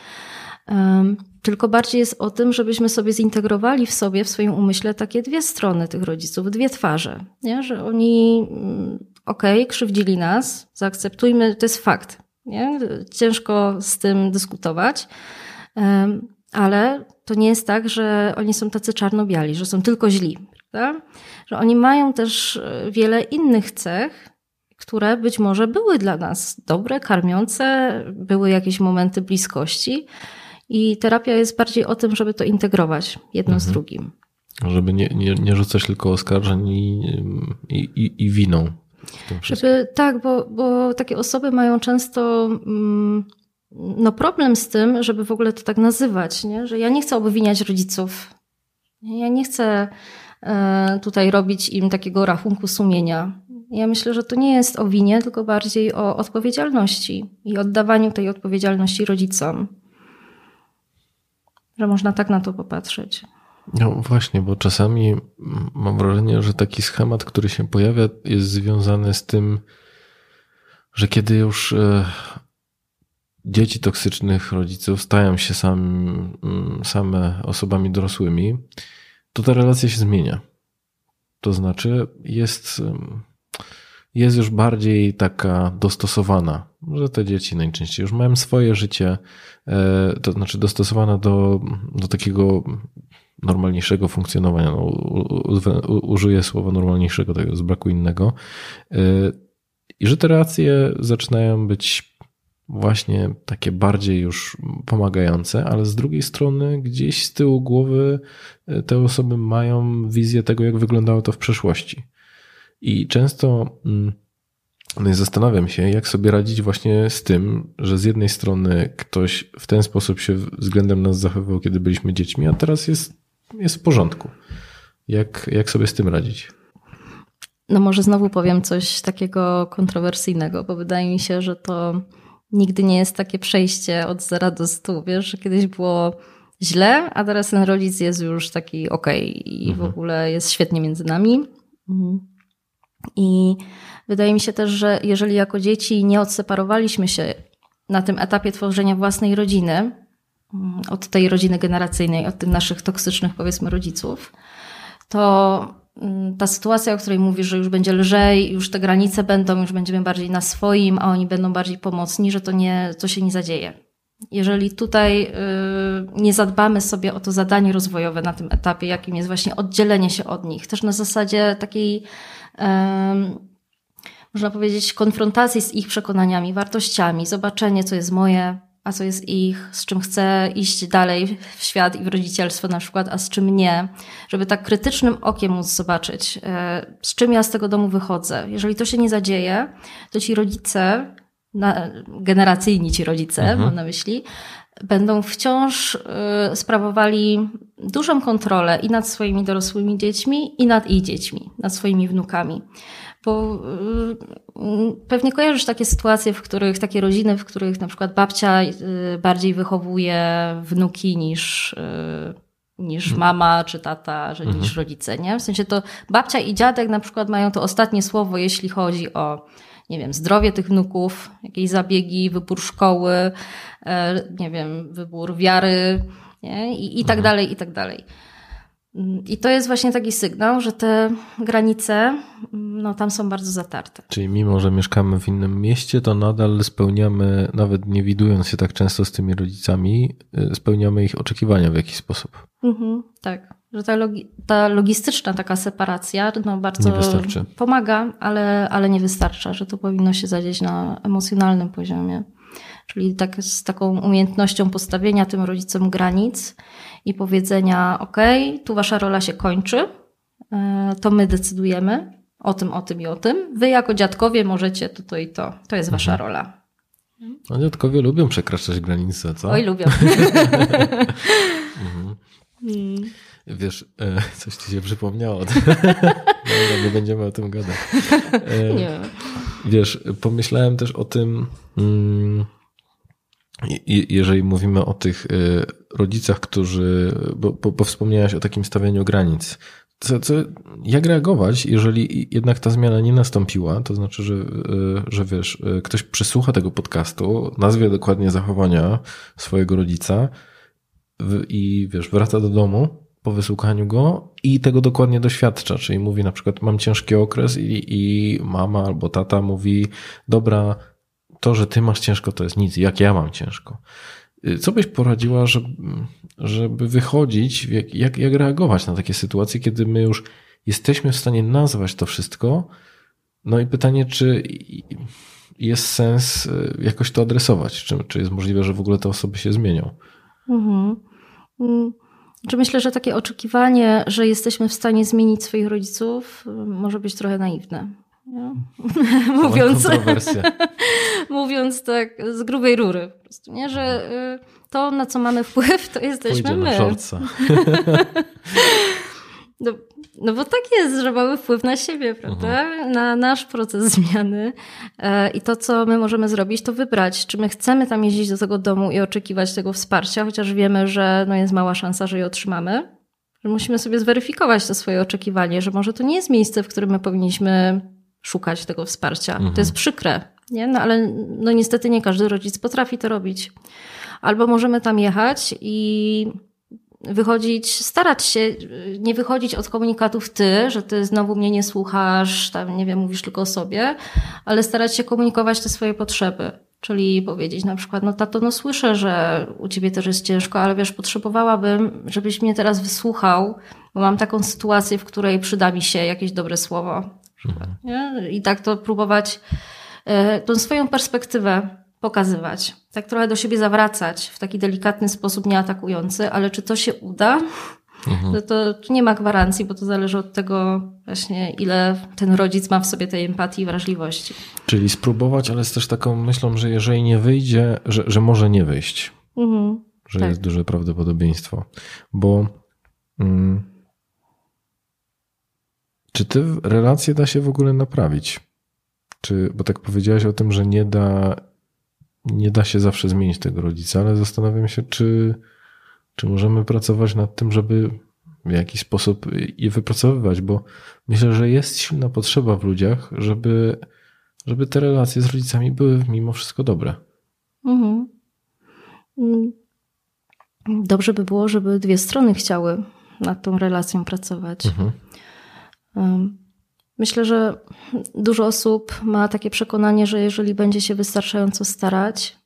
Tylko bardziej jest o tym, żebyśmy sobie zintegrowali w sobie, w swoim umyśle takie dwie strony tych rodziców, dwie twarze. Nie? Że oni, mm, okej, okay, krzywdzili nas, zaakceptujmy, to jest fakt. Nie? Ciężko z tym dyskutować, ale to nie jest tak, że oni są tacy czarno-biali, że są tylko źli. Prawda? Że oni mają też e, wiele innych cech, które być może były dla nas dobre, karmiące, były jakieś momenty bliskości I terapia jest bardziej o tym, żeby to integrować jedno z drugim. Żeby nie, nie, nie rzucać tylko oskarżeń i, i, i, i winą. Żeby, tak, bo, bo takie osoby mają często mm, no problem z tym, żeby w ogóle to tak nazywać, nie? że ja nie chcę obwiniać rodziców. Ja nie chcę e, tutaj robić im takiego rachunku sumienia. Ja myślę, że to nie jest o winie, tylko bardziej o odpowiedzialności i oddawaniu tej odpowiedzialności rodzicom. Że można tak na to popatrzeć. No właśnie, bo czasami mam wrażenie, że taki schemat, który się pojawia, jest związany z tym, że kiedy już e, dzieci toksycznych rodziców stają się mm, same osobami dorosłymi, to ta relacja się zmienia. To znaczy jest, ym, jest już bardziej taka dostosowana, że te dzieci najczęściej już mają swoje życie, e, to znaczy dostosowana do, do takiego normalniejszego funkcjonowania. No, użyję słowa normalniejszego, tego z braku innego. E, I że te relacje zaczynają być właśnie takie bardziej już pomagające, ale z drugiej strony gdzieś z tyłu głowy e, te osoby mają wizję tego, jak wyglądało to w przeszłości. I często mm, no zastanawiam się, jak sobie radzić właśnie z tym, że z jednej strony ktoś w ten sposób się względem nas zachowywał, kiedy byliśmy dziećmi, a teraz jest, jest w porządku. Jak, jak sobie z tym radzić? No może znowu powiem coś takiego kontrowersyjnego, bo wydaje mi się, że to nigdy nie jest takie przejście od zera do stu. Wiesz, że kiedyś było źle, a teraz ten rodzic jest już taki okej i w ogóle jest świetnie między nami. Mhm. I wydaje mi się też, że jeżeli jako dzieci nie odseparowaliśmy się na tym etapie tworzenia własnej rodziny, mm, od tej rodziny generacyjnej, od tych naszych toksycznych, powiedzmy, rodziców, to mm, ta sytuacja, o której mówisz, że już będzie lżej, już te granice będą, już będziemy bardziej na swoim, a oni będą bardziej pomocni, że to, nie, to się nie zadzieje. Jeżeli tutaj y, nie zadbamy sobie o to zadanie rozwojowe na tym etapie, jakim jest właśnie oddzielenie się od nich, też na zasadzie takiej, można powiedzieć, konfrontacji z ich przekonaniami, wartościami, zobaczenie, co jest moje, a co jest ich, z czym chcę iść dalej w świat i w rodzicielstwo na przykład, a z czym nie, żeby tak krytycznym okiem móc zobaczyć, e, z czym ja z tego domu wychodzę. Jeżeli to się nie zadzieje, to ci rodzice, generacyjni ci rodzice, mam na myśli, będą wciąż y, sprawowali dużą kontrolę i nad swoimi dorosłymi dziećmi, i nad ich dziećmi, nad swoimi wnukami. Bo y, pewnie kojarzysz takie sytuacje, w których, takie rodziny, w których na przykład babcia y, bardziej wychowuje wnuki niż, niż mama czy tata, że niż rodzice, nie? W sensie to babcia i dziadek na przykład mają to ostatnie słowo, jeśli chodzi o nie wiem, zdrowie tych wnuków, jakieś zabiegi, wybór szkoły, nie wiem, wybór wiary nie? I, i tak dalej, i tak dalej. Mm, I to jest właśnie taki sygnał, że te granice, mm, no tam są bardzo zatarte. Czyli mimo, że mieszkamy w innym mieście, to nadal spełniamy, nawet nie widując się tak często z tymi rodzicami, y, spełniamy ich oczekiwania w jakiś sposób. Mhm, tak. Że ta, logi- ta logistyczna taka separacja no, bardzo pomaga, ale, ale nie wystarcza, że to powinno się zadzieć na emocjonalnym poziomie. Czyli tak, z taką umiejętnością postawienia tym rodzicom granic i powiedzenia: OK, tu wasza rola się kończy, e, to my decydujemy o tym, o tym i o tym. Wy jako dziadkowie możecie to, to i to. To jest wasza Mhm. rola. A dziadkowie lubią przekraczać granice, co? Oj, lubię. [LAUGHS] Wiesz, e, coś ci się przypomniało. [LAUGHS] Dobra, nie będziemy o tym gadać. E, Nie. Wiesz, pomyślałem też o tym, mm, jeżeli mówimy o tych y, rodzicach, którzy, bo, bo, bo wspomniałaś o takim stawianiu granic. Co, co, jak reagować, jeżeli jednak ta zmiana nie nastąpiła? To znaczy, że, y, że wiesz, y, ktoś przysłucha tego podcastu, nazwie dokładnie zachowania swojego rodzica i wiesz, wraca do domu po wysłuchaniu go i tego dokładnie doświadcza. Czyli mówi na przykład, mam ciężki okres i, i mama albo tata mówi, dobra, to, że ty masz ciężko, to jest nic, jak ja mam ciężko. Y, Co byś poradziła, żeby, żeby wychodzić, jak, jak, reagować na takie sytuacje, kiedy my już jesteśmy w stanie nazwać to wszystko? No i pytanie, czy jest sens y, jakoś to adresować? Czy, czy jest możliwe, że w ogóle te osoby się zmienią? Mhm. Mm, Czy myślę, że takie oczekiwanie, że jesteśmy w stanie zmienić swoich rodziców, może być trochę naiwne. [LAUGHS] Mówiąc, [LAUGHS] mówiąc tak z grubej rury, po prostu, nie? że y, to, na co mamy wpływ, to jesteśmy Pójdzie na my. szorca. [LAUGHS] No, no bo tak jest, że mamy wpływ na siebie, prawda? Na nasz proces zmiany. E, I to, co my możemy zrobić, to wybrać, czy my chcemy tam jeździć do tego domu i oczekiwać tego wsparcia, chociaż wiemy, że no jest mała szansa, że je otrzymamy. Że musimy sobie zweryfikować to swoje oczekiwanie, że może to nie jest miejsce, w którym my powinniśmy szukać tego wsparcia. To jest przykre, nie? No ale no niestety nie każdy rodzic potrafi to robić. Albo możemy tam jechać i wychodzić, starać się y, nie wychodzić od komunikatów ty, że ty znowu mnie nie słuchasz, tam nie wiem, mówisz tylko o sobie, ale starać się komunikować te swoje potrzeby. Czyli powiedzieć na przykład, no tato, no słyszę, że u ciebie też jest ciężko, ale wiesz, potrzebowałabym, żebyś mnie teraz wysłuchał, bo mam taką sytuację, w której przyda mi się jakieś dobre słowo. Nie? I tak to próbować e, tą swoją perspektywę pokazywać. Tak trochę do siebie zawracać w taki delikatny sposób, nie atakujący, ale czy to się uda? No to tu nie ma gwarancji, bo to zależy od tego właśnie, ile ten rodzic ma w sobie tej empatii i wrażliwości. Czyli spróbować, ale z też taką myślą, że jeżeli nie wyjdzie, że, że może nie wyjść. Mhm. że Tak. jest duże prawdopodobieństwo. Bo mm, czy te relacje da się w ogóle naprawić? Czy, bo tak powiedziałaś o tym, że nie da, nie da się zawsze zmienić tego rodzica, ale zastanawiam się, czy, czy możemy pracować nad tym, żeby w jakiś sposób je wypracowywać, bo myślę, że jest silna potrzeba w ludziach, żeby, żeby te relacje z rodzicami były mimo wszystko dobre. Mhm. Dobrze by było, żeby dwie strony chciały nad tą relacją pracować. Mhm. Myślę, że dużo osób ma takie przekonanie, że jeżeli będzie się wystarczająco starać,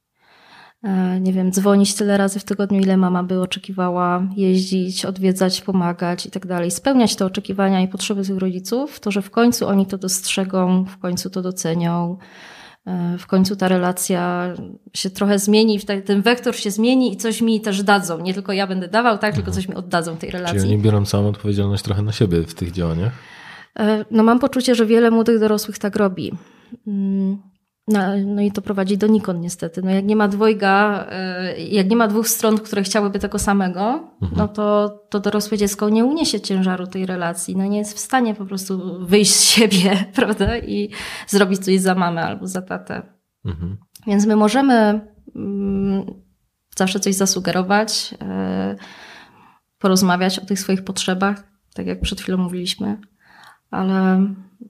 e, nie wiem, dzwonić tyle razy w tygodniu, ile mama by oczekiwała, jeździć, odwiedzać, pomagać i tak dalej, spełniać te oczekiwania i potrzeby tych rodziców, to że w końcu oni to dostrzegą, w końcu to docenią, e, w końcu ta relacja się trochę zmieni, ten wektor się zmieni i coś mi też dadzą. Nie tylko ja będę dawał, tak, tylko coś mi oddadzą tej relacji. Czyli oni biorą całą odpowiedzialność trochę na siebie w tych działaniach. E, No mam poczucie, że wiele młodych dorosłych tak robi. No, no i to prowadzi donikąd niestety. No jak nie ma dwojga, e, jak nie ma dwóch stron, które chciałyby tego samego, no to, to dorosłe dziecko nie uniesie ciężaru tej relacji. No nie jest w stanie po prostu wyjść z siebie, [LAUGHS] prawda? I zrobić coś za mamę albo za tatę. Mhm. Więc my możemy mm, zawsze coś zasugerować, e, porozmawiać o tych swoich potrzebach, tak jak przed chwilą mówiliśmy, ale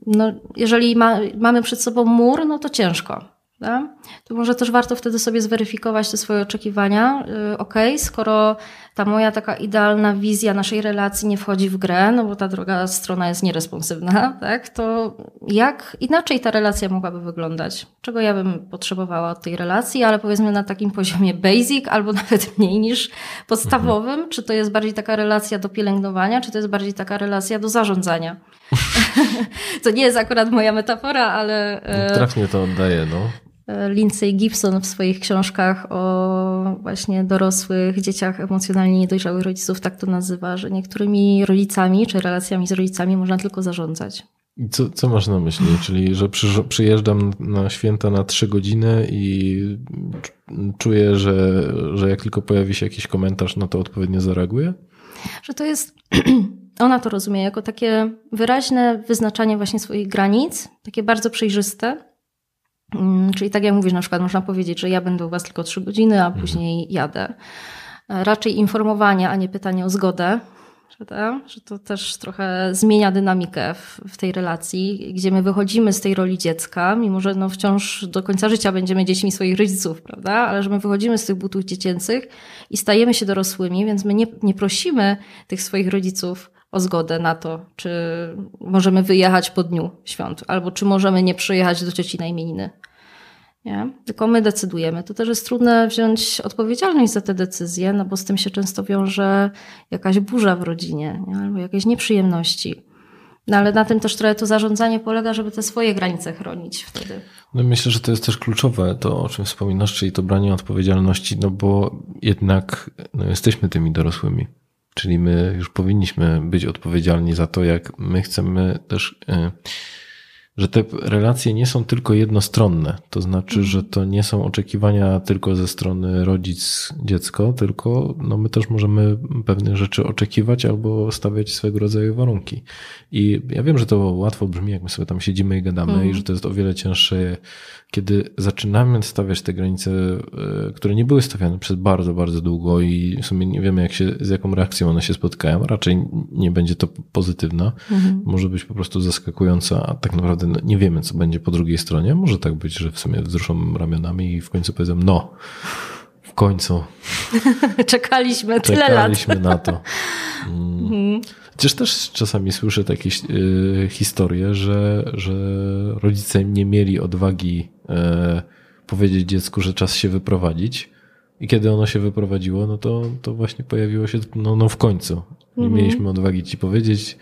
no, jeżeli ma, mamy przed sobą mur, no to ciężko. Da? To może też warto wtedy sobie zweryfikować te swoje oczekiwania. Yy, Okej, skoro ta moja taka idealna wizja naszej relacji nie wchodzi w grę, no bo ta druga strona jest nieresponsywna, [LAUGHS] tak? to jak inaczej ta relacja mogłaby wyglądać? Czego ja bym potrzebowała od tej relacji, ale powiedzmy na takim poziomie basic albo [LAUGHS] nawet mniej niż podstawowym? Czy to jest bardziej taka relacja do pielęgnowania, czy to jest bardziej taka relacja do zarządzania? [LAUGHS] to nie jest akurat moja metafora, ale. e, Trafnie to oddaje, no. Lindsay Gibson w swoich książkach o właśnie dorosłych dzieciach emocjonalnie niedojrzałych rodziców tak to nazywa, że niektórymi rodzicami czy relacjami z rodzicami można tylko zarządzać. Co, co masz na myśli? Czyli, że przy, przyjeżdżam na święta na trzy godziny i cz- czuję, że, że jak tylko pojawi się jakiś komentarz, no to odpowiednio zareaguję? Że to jest, [CLEARS THROAT] ona to rozumie jako takie wyraźne wyznaczanie właśnie swoich granic, takie bardzo przejrzyste. Mm, Czyli tak jak mówisz, na przykład można powiedzieć, że ja będę u was tylko trzy godziny, a później jadę. E, Raczej informowanie, a nie pytanie o zgodę. Prawda? Że to też trochę zmienia dynamikę w, w tej relacji, gdzie my wychodzimy z tej roli dziecka, mimo że no wciąż do końca życia będziemy dziećmi swoich rodziców, prawda? Ale że my wychodzimy z tych butów dziecięcych i stajemy się dorosłymi, więc my nie, nie prosimy tych swoich rodziców o zgodę na to, czy możemy wyjechać po dniu świąt, albo czy możemy nie przyjechać do cioci na imieniny. Nie? Tylko my decydujemy. To też jest trudne wziąć odpowiedzialność za te decyzje, no bo z tym się często wiąże jakaś burza w rodzinie nie? albo jakieś nieprzyjemności. No ale na tym też trochę to zarządzanie polega, żeby te swoje granice chronić wtedy. No myślę, że to jest też kluczowe, to o czym wspominasz, czyli to branie odpowiedzialności, no bo jednak no, jesteśmy tymi dorosłymi. Czyli my już powinniśmy być odpowiedzialni za to, jak my chcemy też. Yy, że te relacje nie są tylko jednostronne. To znaczy, że to nie są oczekiwania tylko ze strony rodzic-dziecko, tylko no my też możemy pewnych rzeczy oczekiwać albo stawiać swego rodzaju warunki. I ja wiem, że to łatwo brzmi, jak my sobie tam siedzimy i gadamy, mm. i że to jest o wiele cięższe, kiedy zaczynamy stawiać te granice, e, które nie były stawiane przez bardzo, bardzo długo i w sumie nie wiemy, jak się, z jaką reakcją one się spotkają. Raczej nie będzie to pozytywna. Mm. Może być po prostu zaskakująca, a tak naprawdę naprawdę nie wiemy, co będzie po drugiej stronie. Może tak być, że w sumie wzruszą ramionami i w końcu powiedzą, no, w końcu. [LAUGHS] Czekaliśmy tyle Czekaliśmy lat. na to. [LAUGHS] Mm. Chociaż też czasami słyszę takie y, historie, że, że rodzice nie mieli odwagi y, powiedzieć dziecku, że czas się wyprowadzić. I kiedy ono się wyprowadziło, no to, to właśnie pojawiło się no, no w końcu. Nie mhm. mieliśmy odwagi ci powiedzieć,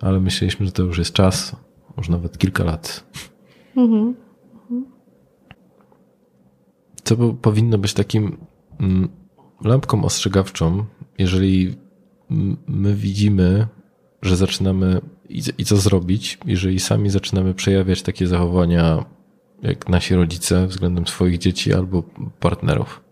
ale myśleliśmy, że to już jest czas może nawet kilka lat. Mhm. Co powinno być takim mm, lampką ostrzegawczą, jeżeli my widzimy, że zaczynamy i co zrobić, jeżeli sami zaczynamy przejawiać takie zachowania jak nasi rodzice względem swoich dzieci albo partnerów.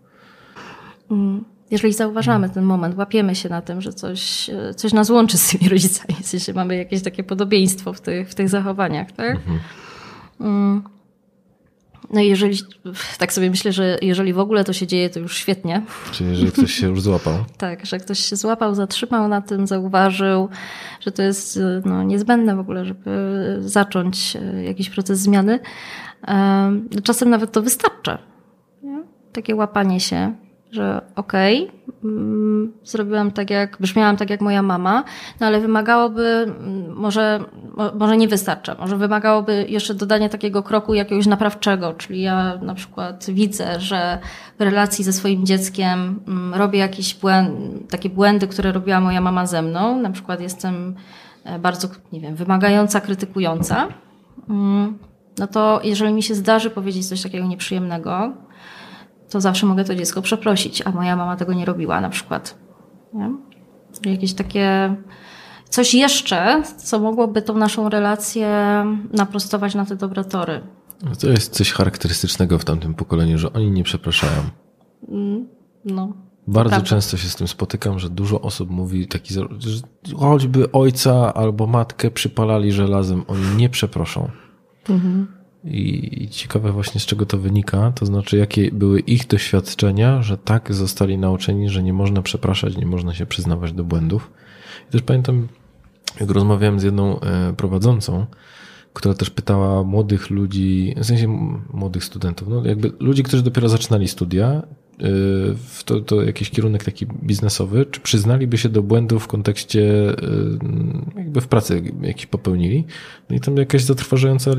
Mm jeżeli zauważamy ten moment, łapiemy się na tym, że coś, coś nas łączy z tymi rodzicami, w sensie mamy jakieś takie podobieństwo w tych, w tych zachowaniach, tak? Mhm. Mm. No i jeżeli, tak sobie myślę, że jeżeli w ogóle to się dzieje, to już świetnie. Czyli jeżeli ktoś się już złapał. [LAUGHS] tak, że ktoś się złapał, zatrzymał na tym, zauważył, że to jest no, niezbędne w ogóle, żeby zacząć e, jakiś proces zmiany. Czasem nawet to wystarcza. Nie? Takie łapanie się że okej, okay, mm, zrobiłam tak jak, brzmiałam tak jak moja mama, no ale wymagałoby, mm, może, może nie wystarcza, może wymagałoby jeszcze dodania takiego kroku jakiegoś naprawczego, czyli ja na przykład widzę, że w relacji ze swoim dzieckiem mm, robię jakieś błędy, takie błędy, które robiła moja mama ze mną, na przykład jestem e, bardzo, nie wiem, wymagająca, krytykująca, no to jeżeli mi się zdarzy powiedzieć coś takiego nieprzyjemnego, to zawsze mogę to dziecko przeprosić, a moja mama tego nie robiła na przykład. Nie? Jakieś takie coś jeszcze, co mogłoby tą naszą relację naprostować na te dobre tory. To jest coś charakterystycznego w tamtym pokoleniu, że oni nie przepraszają. Mm, no. Bardzo często się z tym spotykam, że dużo osób mówi taki, że choćby ojca albo matkę przypalali żelazem, oni nie przeproszą. Mhm. I, ciekawe właśnie z czego to wynika, to znaczy jakie były ich doświadczenia, że tak zostali nauczeni, że nie można przepraszać, nie można się przyznawać do błędów. I też pamiętam, jak rozmawiałem z jedną e, prowadzącą, która też pytała młodych ludzi, w sensie młodych studentów, no jakby ludzi, którzy dopiero zaczynali studia, w to, to jakiś kierunek taki biznesowy, czy przyznaliby się do błędów w kontekście y, jakby w pracy jakiś popełnili. No i tam jakaś zatrważająca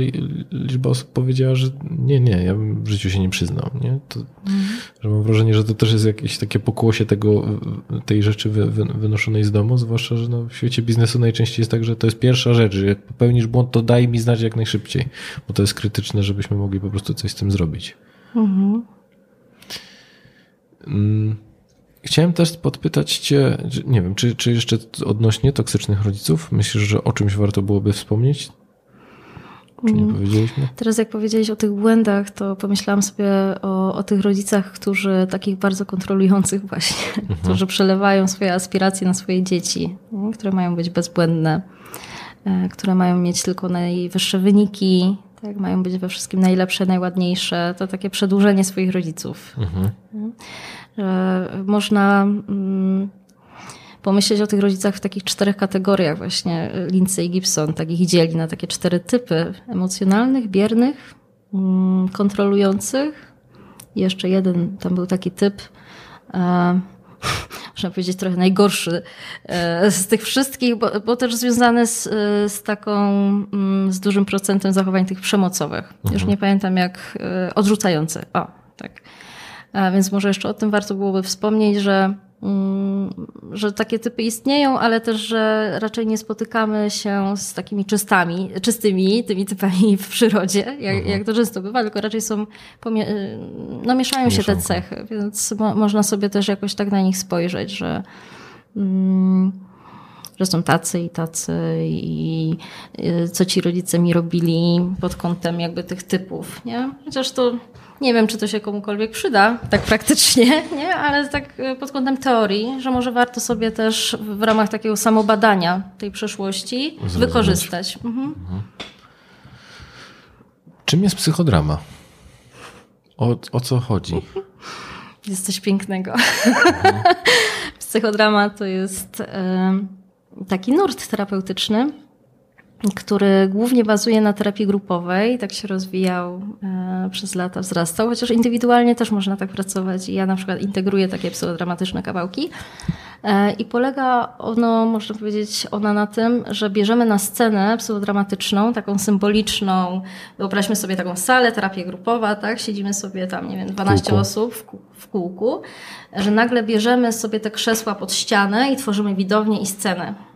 liczba osób powiedziała, że nie, nie, ja bym w życiu się nie przyznał. Nie? To, mhm. że mam wrażenie, że to też jest jakieś takie pokłosie tego, tej rzeczy wy, wy, wynoszonej z domu, zwłaszcza, że no w świecie biznesu najczęściej jest tak, że to jest pierwsza rzecz, że jak popełnisz błąd, to daj mi znać jak najszybciej, bo to jest krytyczne, żebyśmy mogli po prostu coś z tym zrobić. Mhm. Mm, chciałem też podpytać Cię, nie wiem, czy, czy jeszcze odnośnie toksycznych rodziców? Myślisz, że o czymś warto byłoby wspomnieć? Czy nie mm. powiedzieliśmy? Teraz jak powiedziałeś o tych błędach, to pomyślałam sobie o, o tych rodzicach, którzy takich bardzo kontrolujących właśnie, [LAUGHS] mhm. którzy przelewają swoje aspiracje na swoje dzieci, które mają być bezbłędne, e, które mają mieć tylko najwyższe wyniki, tak, mają być we wszystkim najlepsze, najładniejsze. To takie przedłużenie swoich rodziców. Mhm. Że można mm, pomyśleć o tych rodzicach w takich czterech kategoriach właśnie. Lindsay i Gibson tak ich dzieli na takie cztery typy. Emocjonalnych, biernych, mm, kontrolujących. I jeszcze jeden, tam był taki typ e, można powiedzieć, trochę najgorszy e, z tych wszystkich, bo, bo też związany z, e, z taką, mm, z dużym procentem zachowań tych przemocowych. Mhm. Już nie pamiętam jak, e, odrzucający. O, tak. A więc może jeszcze o tym warto byłoby wspomnieć, że, że takie typy istnieją, ale też, że raczej nie spotykamy się z takimi czystami, czystymi tymi typami w przyrodzie, jak, mhm. jak to często bywa, tylko raczej są, no mieszają się te cechy, więc mo można sobie też jakoś tak na nich spojrzeć, że mm, że są tacy i tacy i y, co ci rodzice mi robili pod kątem jakby tych typów, nie? Chociaż to nie wiem, czy to się komukolwiek przyda, tak praktycznie, [LAUGHS] nie? ale tak y, pod kątem teorii, że może warto sobie też w ramach takiego samobadania tej przeszłości Zrozumieć. wykorzystać. Mhm. Mhm. Czym jest psychodrama? O, o co chodzi? [LAUGHS] Jest coś pięknego. Mhm. [LAUGHS] Psychodrama to jest taki nurt terapeutyczny, który głównie bazuje na terapii grupowej, tak się rozwijał e, przez lata, wzrastał, chociaż indywidualnie też można tak pracować. Ja na przykład integruję takie psychodramatyczne kawałki. E, I polega ono, można powiedzieć, ona na tym, że bierzemy na scenę psychodramatyczną, taką symboliczną, wyobraźmy sobie taką salę, terapię grupowa, tak? Siedzimy sobie tam, nie wiem, 12 kółku. osób w, w kółku, że nagle bierzemy sobie te krzesła pod ścianę i tworzymy widownię i scenę.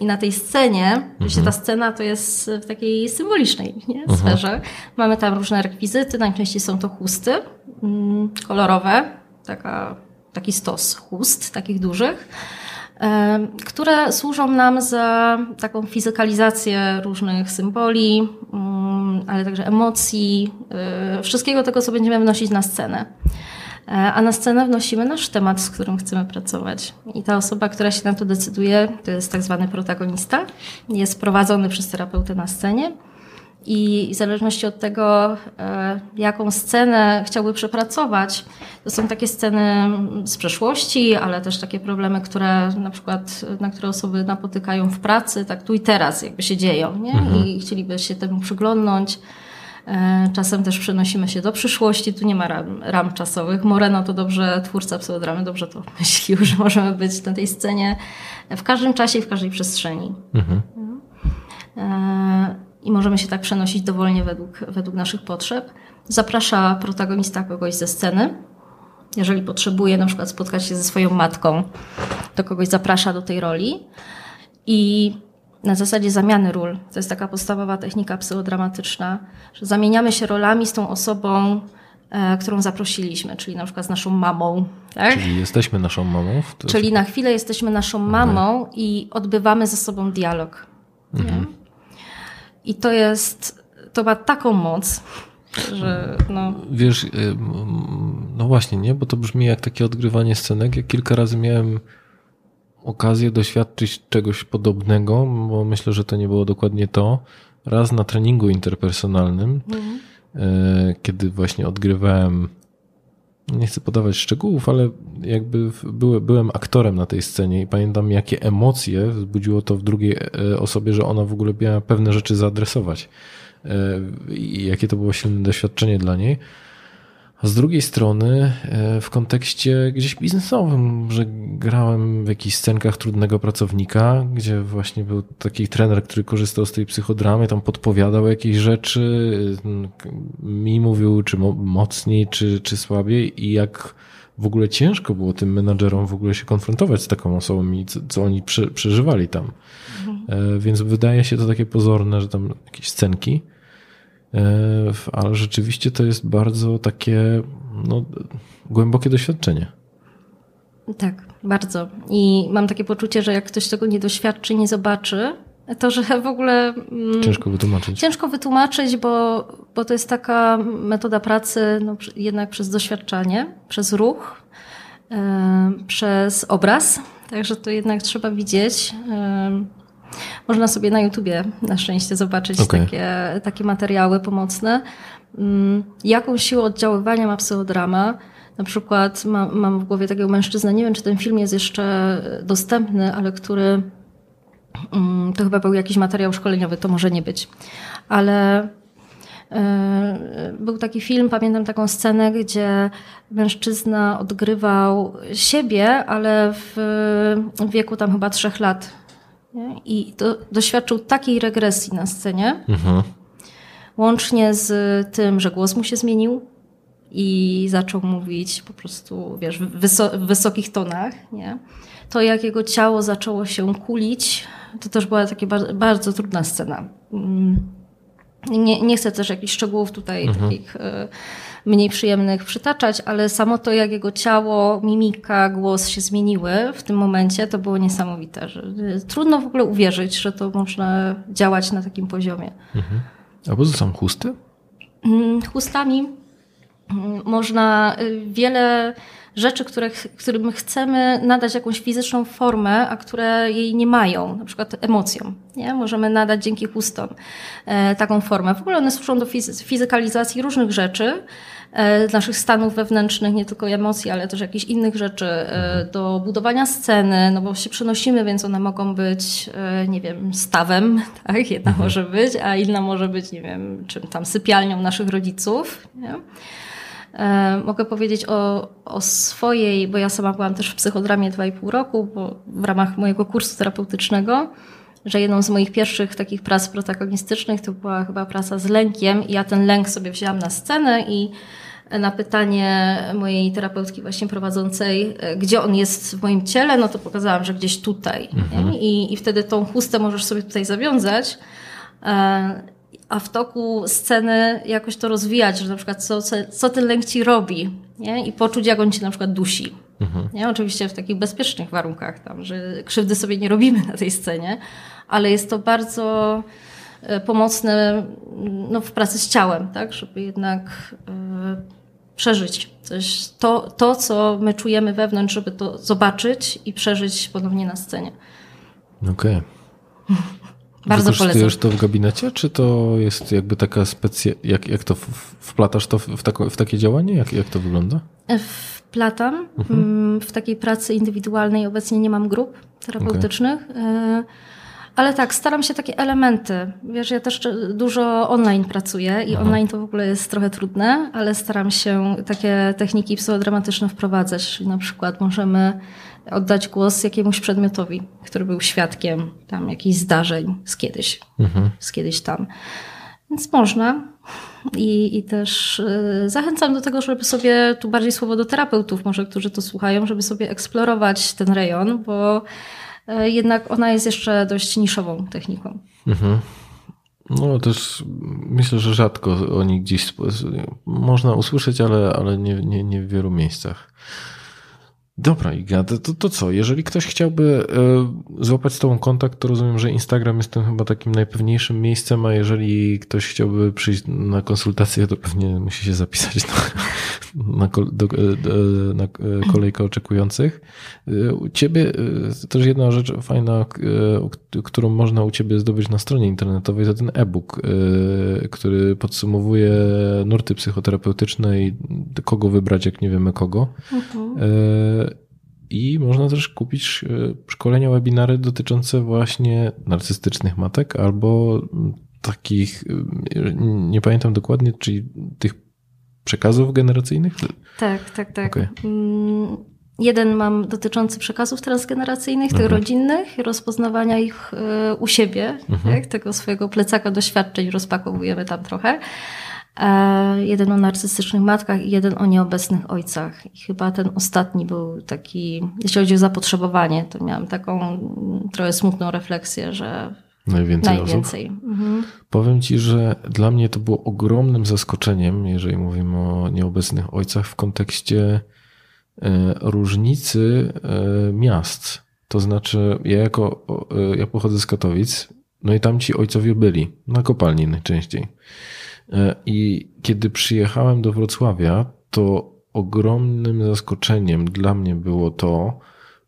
I na tej scenie, mhm. ta scena to jest w takiej symbolicznej nie? Mhm. sferze. Mamy tam różne rekwizyty, najczęściej są to chusty mm, kolorowe, taka, taki stos chust, takich dużych, które służą nam za taką fizykalizację różnych symboli, mm, ale także emocji, y, wszystkiego tego, co będziemy wnosić na scenę. E, a na scenę wnosimy nasz temat, z którym chcemy pracować. I ta osoba, która się na to decyduje, to jest tak zwany protagonista, jest prowadzony przez terapeutę na scenie. I w zależności od tego, e, jaką scenę chciałby przepracować, to są takie sceny z przeszłości, ale też takie problemy, które na przykład, na które osoby napotykają w pracy, tak tu i teraz jakby się dzieją, nie? Mhm. I chcieliby się temu przyglądnąć. E, czasem też przenosimy się do przyszłości, tu nie ma ram, ram czasowych. Moreno to dobrze, twórca pseudodramy, dobrze to myślił, [LAUGHS] że możemy być na tej scenie w każdym czasie i w każdej przestrzeni. Mhm. E, I możemy się tak przenosić dowolnie według, według naszych potrzeb. Zaprasza protagonista kogoś ze sceny. Jeżeli potrzebuje na przykład spotkać się ze swoją matką, to kogoś zaprasza do tej roli. I na zasadzie zamiany ról. To jest taka podstawowa technika psychodramatyczna, że zamieniamy się rolami z tą osobą, e, którą zaprosiliśmy, czyli na przykład z naszą mamą. Tak? Czyli jesteśmy naszą mamą? Czyli na chwilę jesteśmy naszą mamą mhm. i odbywamy ze sobą dialog. Mhm. I to jest, to ma taką moc, że no... Wiesz, y, no właśnie, nie? Bo to brzmi jak takie odgrywanie scenek. Ja kilka razy miałem okazję doświadczyć czegoś podobnego, bo myślę, że to nie było dokładnie to. Raz na treningu interpersonalnym, mhm. Kiedy właśnie odgrywałem, nie chcę podawać szczegółów, ale jakby były, byłem aktorem na tej scenie i pamiętam, jakie emocje wzbudziło to w drugiej e, osobie, że ona w ogóle miała pewne rzeczy zaadresować. E, I jakie to było silne doświadczenie dla niej. Z drugiej strony, e, w kontekście gdzieś biznesowym, że grałem w jakichś scenkach trudnego pracownika, gdzie właśnie był taki trener, który korzystał z tej psychodramy, tam podpowiadał jakieś rzeczy, mi mówił, czy mocniej, czy, czy słabiej, i jak w ogóle ciężko było tym menadżerom w ogóle się konfrontować z taką osobą i co, co oni prze, przeżywali tam. Mhm. E, więc wydaje się to takie pozorne, że tam jakieś scenki E, ale rzeczywiście to jest bardzo takie no, głębokie doświadczenie. Tak, bardzo. I mam takie poczucie, że jak ktoś tego nie doświadczy, nie zobaczy, to że w ogóle. Mm, ciężko wytłumaczyć. Ciężko wytłumaczyć, bo, bo to jest taka metoda pracy no, jednak przez doświadczenie, przez ruch, yy, przez obraz. Także to jednak trzeba widzieć. Można sobie na YouTubie na szczęście zobaczyć okay. takie, takie materiały pomocne. Mm, jaką siłę oddziaływania ma psychodrama? Na przykład mam, mam w głowie takiego mężczyznę, nie wiem czy ten film jest jeszcze dostępny, ale który mm, to chyba był jakiś materiał szkoleniowy, to może nie być. Ale e, był taki film, pamiętam taką scenę, gdzie mężczyzna odgrywał siebie, ale w wieku tam chyba trzech lat nie? I do, doświadczył takiej regresji na scenie, mhm. łącznie z tym, że głos mu się zmienił, i zaczął mówić po prostu, wiesz, w, wyso w wysokich tonach, nie? To jak jego ciało zaczęło się kulić, to też była taka bardzo, bardzo trudna scena. Mm. Nie, nie chcę też jakichś szczegółów tutaj mhm. takich e, mniej przyjemnych przytaczać, ale samo to, jak jego ciało, mimika, głos się zmieniły w tym momencie, to było niesamowite. Że e, trudno w ogóle uwierzyć, że to można działać na takim poziomie. Mhm. A po co są chusty? Mm, chustami mm, można y, wiele rzeczy, które, którym chcemy nadać jakąś fizyczną formę, a które jej nie mają, na przykład emocjom. Nie? Możemy nadać dzięki chustom e, taką formę. W ogóle one służą do fizykalizacji różnych rzeczy, e, naszych stanów wewnętrznych, nie tylko emocji, ale też jakichś innych rzeczy, e, do budowania sceny, no bo się przenosimy, więc one mogą być, nie wiem, stawem, [LAUGHS] tak? Jedna mhm. może być, a inna może być, nie wiem, czym tam sypialnią naszych rodziców. Nie? E, mogę powiedzieć o, o swojej, bo ja sama byłam też w psychodramie 2,5 roku, bo w ramach mojego kursu terapeutycznego, że jedną z moich pierwszych takich prac protagonistycznych to była chyba praca z lękiem i ja ten lęk sobie wzięłam na scenę i na pytanie mojej terapeutki właśnie prowadzącej, e, gdzie on jest w moim ciele, no to pokazałam, że gdzieś tutaj. Mhm. I, I wtedy tą chustę możesz sobie tutaj zawiązać. A w toku sceny jakoś to rozwijać, że na przykład co, co, co ten lęk ci robi nie? i poczuć, jak on ci na przykład dusi. Mhm. Nie? Oczywiście w takich bezpiecznych warunkach, tam, że krzywdy sobie nie robimy na tej scenie, ale jest to bardzo e, pomocne no, w pracy z ciałem, tak? żeby jednak e, przeżyć coś, to, to, co my czujemy wewnątrz, żeby to zobaczyć i przeżyć ponownie na scenie. Okej. Okay. [LAUGHS] Bardzo polecam. to w gabinecie, czy to jest jakby taka specja... Jak, jak to wplatasz to w, tako, w takie działanie? Jak, jak to wygląda? Wplatam. Mhm. Mm, w takiej pracy indywidualnej obecnie nie mam grup terapeutycznych. Okay. Ale tak, staram się takie elementy. Wiesz, ja też dużo online pracuję i Aha. online to w ogóle jest trochę trudne, ale staram się takie techniki psychodramatyczne wprowadzać. Na przykład możemy oddać głos jakiemuś przedmiotowi, który był świadkiem tam jakichś zdarzeń z kiedyś, mhm. z kiedyś tam. Więc można. I, I też y, zachęcam do tego, żeby sobie, tu bardziej słowo do terapeutów może, którzy to słuchają, żeby sobie eksplorować ten rejon, bo y, jednak ona jest jeszcze dość niszową techniką. Mhm. No też myślę, że rzadko o nich gdzieś można usłyszeć, ale, ale nie, nie, nie w wielu miejscach. Dobra, Iga, to, to, co? Jeżeli ktoś chciałby y, złapać z Tobą kontakt, to rozumiem, że Instagram jest tym chyba takim najpewniejszym miejscem, a jeżeli ktoś chciałby przyjść na konsultację, to pewnie musi się zapisać na, na, do, e, na kolejkę oczekujących. U Ciebie też jedna rzecz fajna, którą można u Ciebie zdobyć na stronie internetowej, to ten e-book, który podsumowuje nurty psychoterapeutyczne i kogo wybrać, jak nie wiemy kogo. Mhm. I można też kupić e, szkolenia, webinary dotyczące właśnie narcystycznych matek albo takich, e, nie pamiętam dokładnie, czyli tych przekazów generacyjnych? Tak, tak, tak. Okay. Mm, jeden mam dotyczący przekazów transgeneracyjnych, tych mhm. rodzinnych, rozpoznawania ich e, u siebie, mhm. tak? tego swojego plecaka doświadczeń rozpakowujemy tam trochę. E, jeden o narcystycznych matkach i jeden o nieobecnych ojcach. I chyba ten ostatni był taki, jeśli chodzi o zapotrzebowanie, to miałam taką trochę smutną refleksję, że najwięcej, najwięcej. Mhm. Powiem Ci, że dla mnie to było ogromnym zaskoczeniem, jeżeli mówimy o nieobecnych ojcach w kontekście e, różnicy e, miast. To znaczy, ja jako, ja pochodzę z Katowic, no i tam ci ojcowie byli, na kopalni najczęściej. E, I kiedy przyjechałem do Wrocławia, to ogromnym zaskoczeniem dla mnie było to,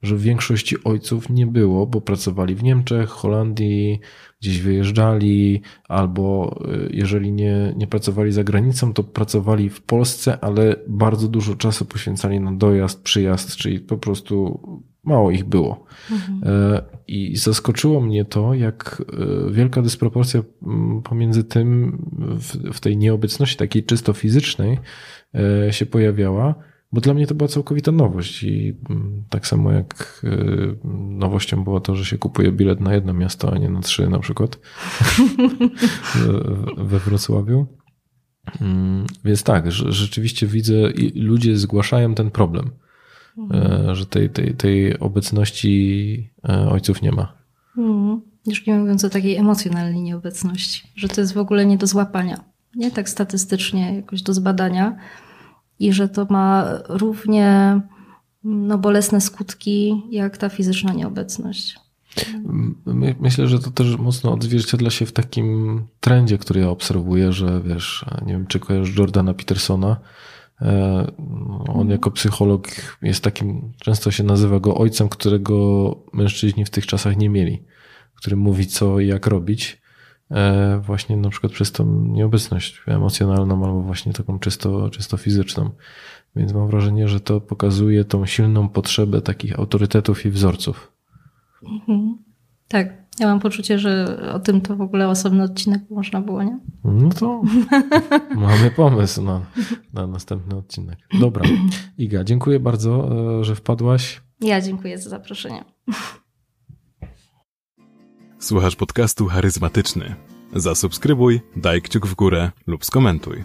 że w większości ojców nie było, bo pracowali w Niemczech, Holandii, gdzieś wyjeżdżali, albo e, jeżeli nie, nie pracowali za granicą, to pracowali w Polsce, ale bardzo dużo czasu poświęcali na dojazd, przyjazd, czyli po prostu mało ich było. Mhm. E, I zaskoczyło mnie to, jak e, wielka dysproporcja pomiędzy tym w, w tej nieobecności takiej czysto fizycznej e, się pojawiała, bo dla mnie to była całkowita nowość i tak samo jak nowością było to, że się kupuje bilet na jedno miasto, a nie na trzy na przykład [LAUGHS] we Wrocławiu. Mm, więc tak, rzeczywiście widzę, ludzie zgłaszają ten problem, mhm. że tej, tej, tej obecności ojców nie ma. Mhm. Już nie mówiąc o takiej emocjonalnej nieobecności, że to jest w ogóle nie do złapania, nie tak statystycznie jakoś do zbadania i że to ma równie no, bolesne skutki jak ta fizyczna nieobecność. Myślę, że to też mocno odzwierciedla się w takim trendzie, który ja obserwuję, że wiesz, nie wiem, czy kojarzysz Jordana Petersona. E, on mhm. jako psycholog jest takim, często się nazywa go ojcem, którego mężczyźni w tych czasach nie mieli który mówi co i jak robić, właśnie na przykład przez tą nieobecność emocjonalną albo właśnie taką czysto, czysto fizyczną. Więc mam wrażenie, że to pokazuje tą silną potrzebę takich autorytetów i wzorców. Mhm. Tak. Ja mam poczucie, że o tym to w ogóle osobny odcinek można było, nie? No to [LAUGHS] mamy pomysł na, na następny odcinek. Dobra. Iga, dziękuję bardzo, e, że wpadłaś. Ja dziękuję za zaproszenie. Słuchasz podcastu charyzmatyczny. Zasubskrybuj, daj kciuk w górę lub skomentuj.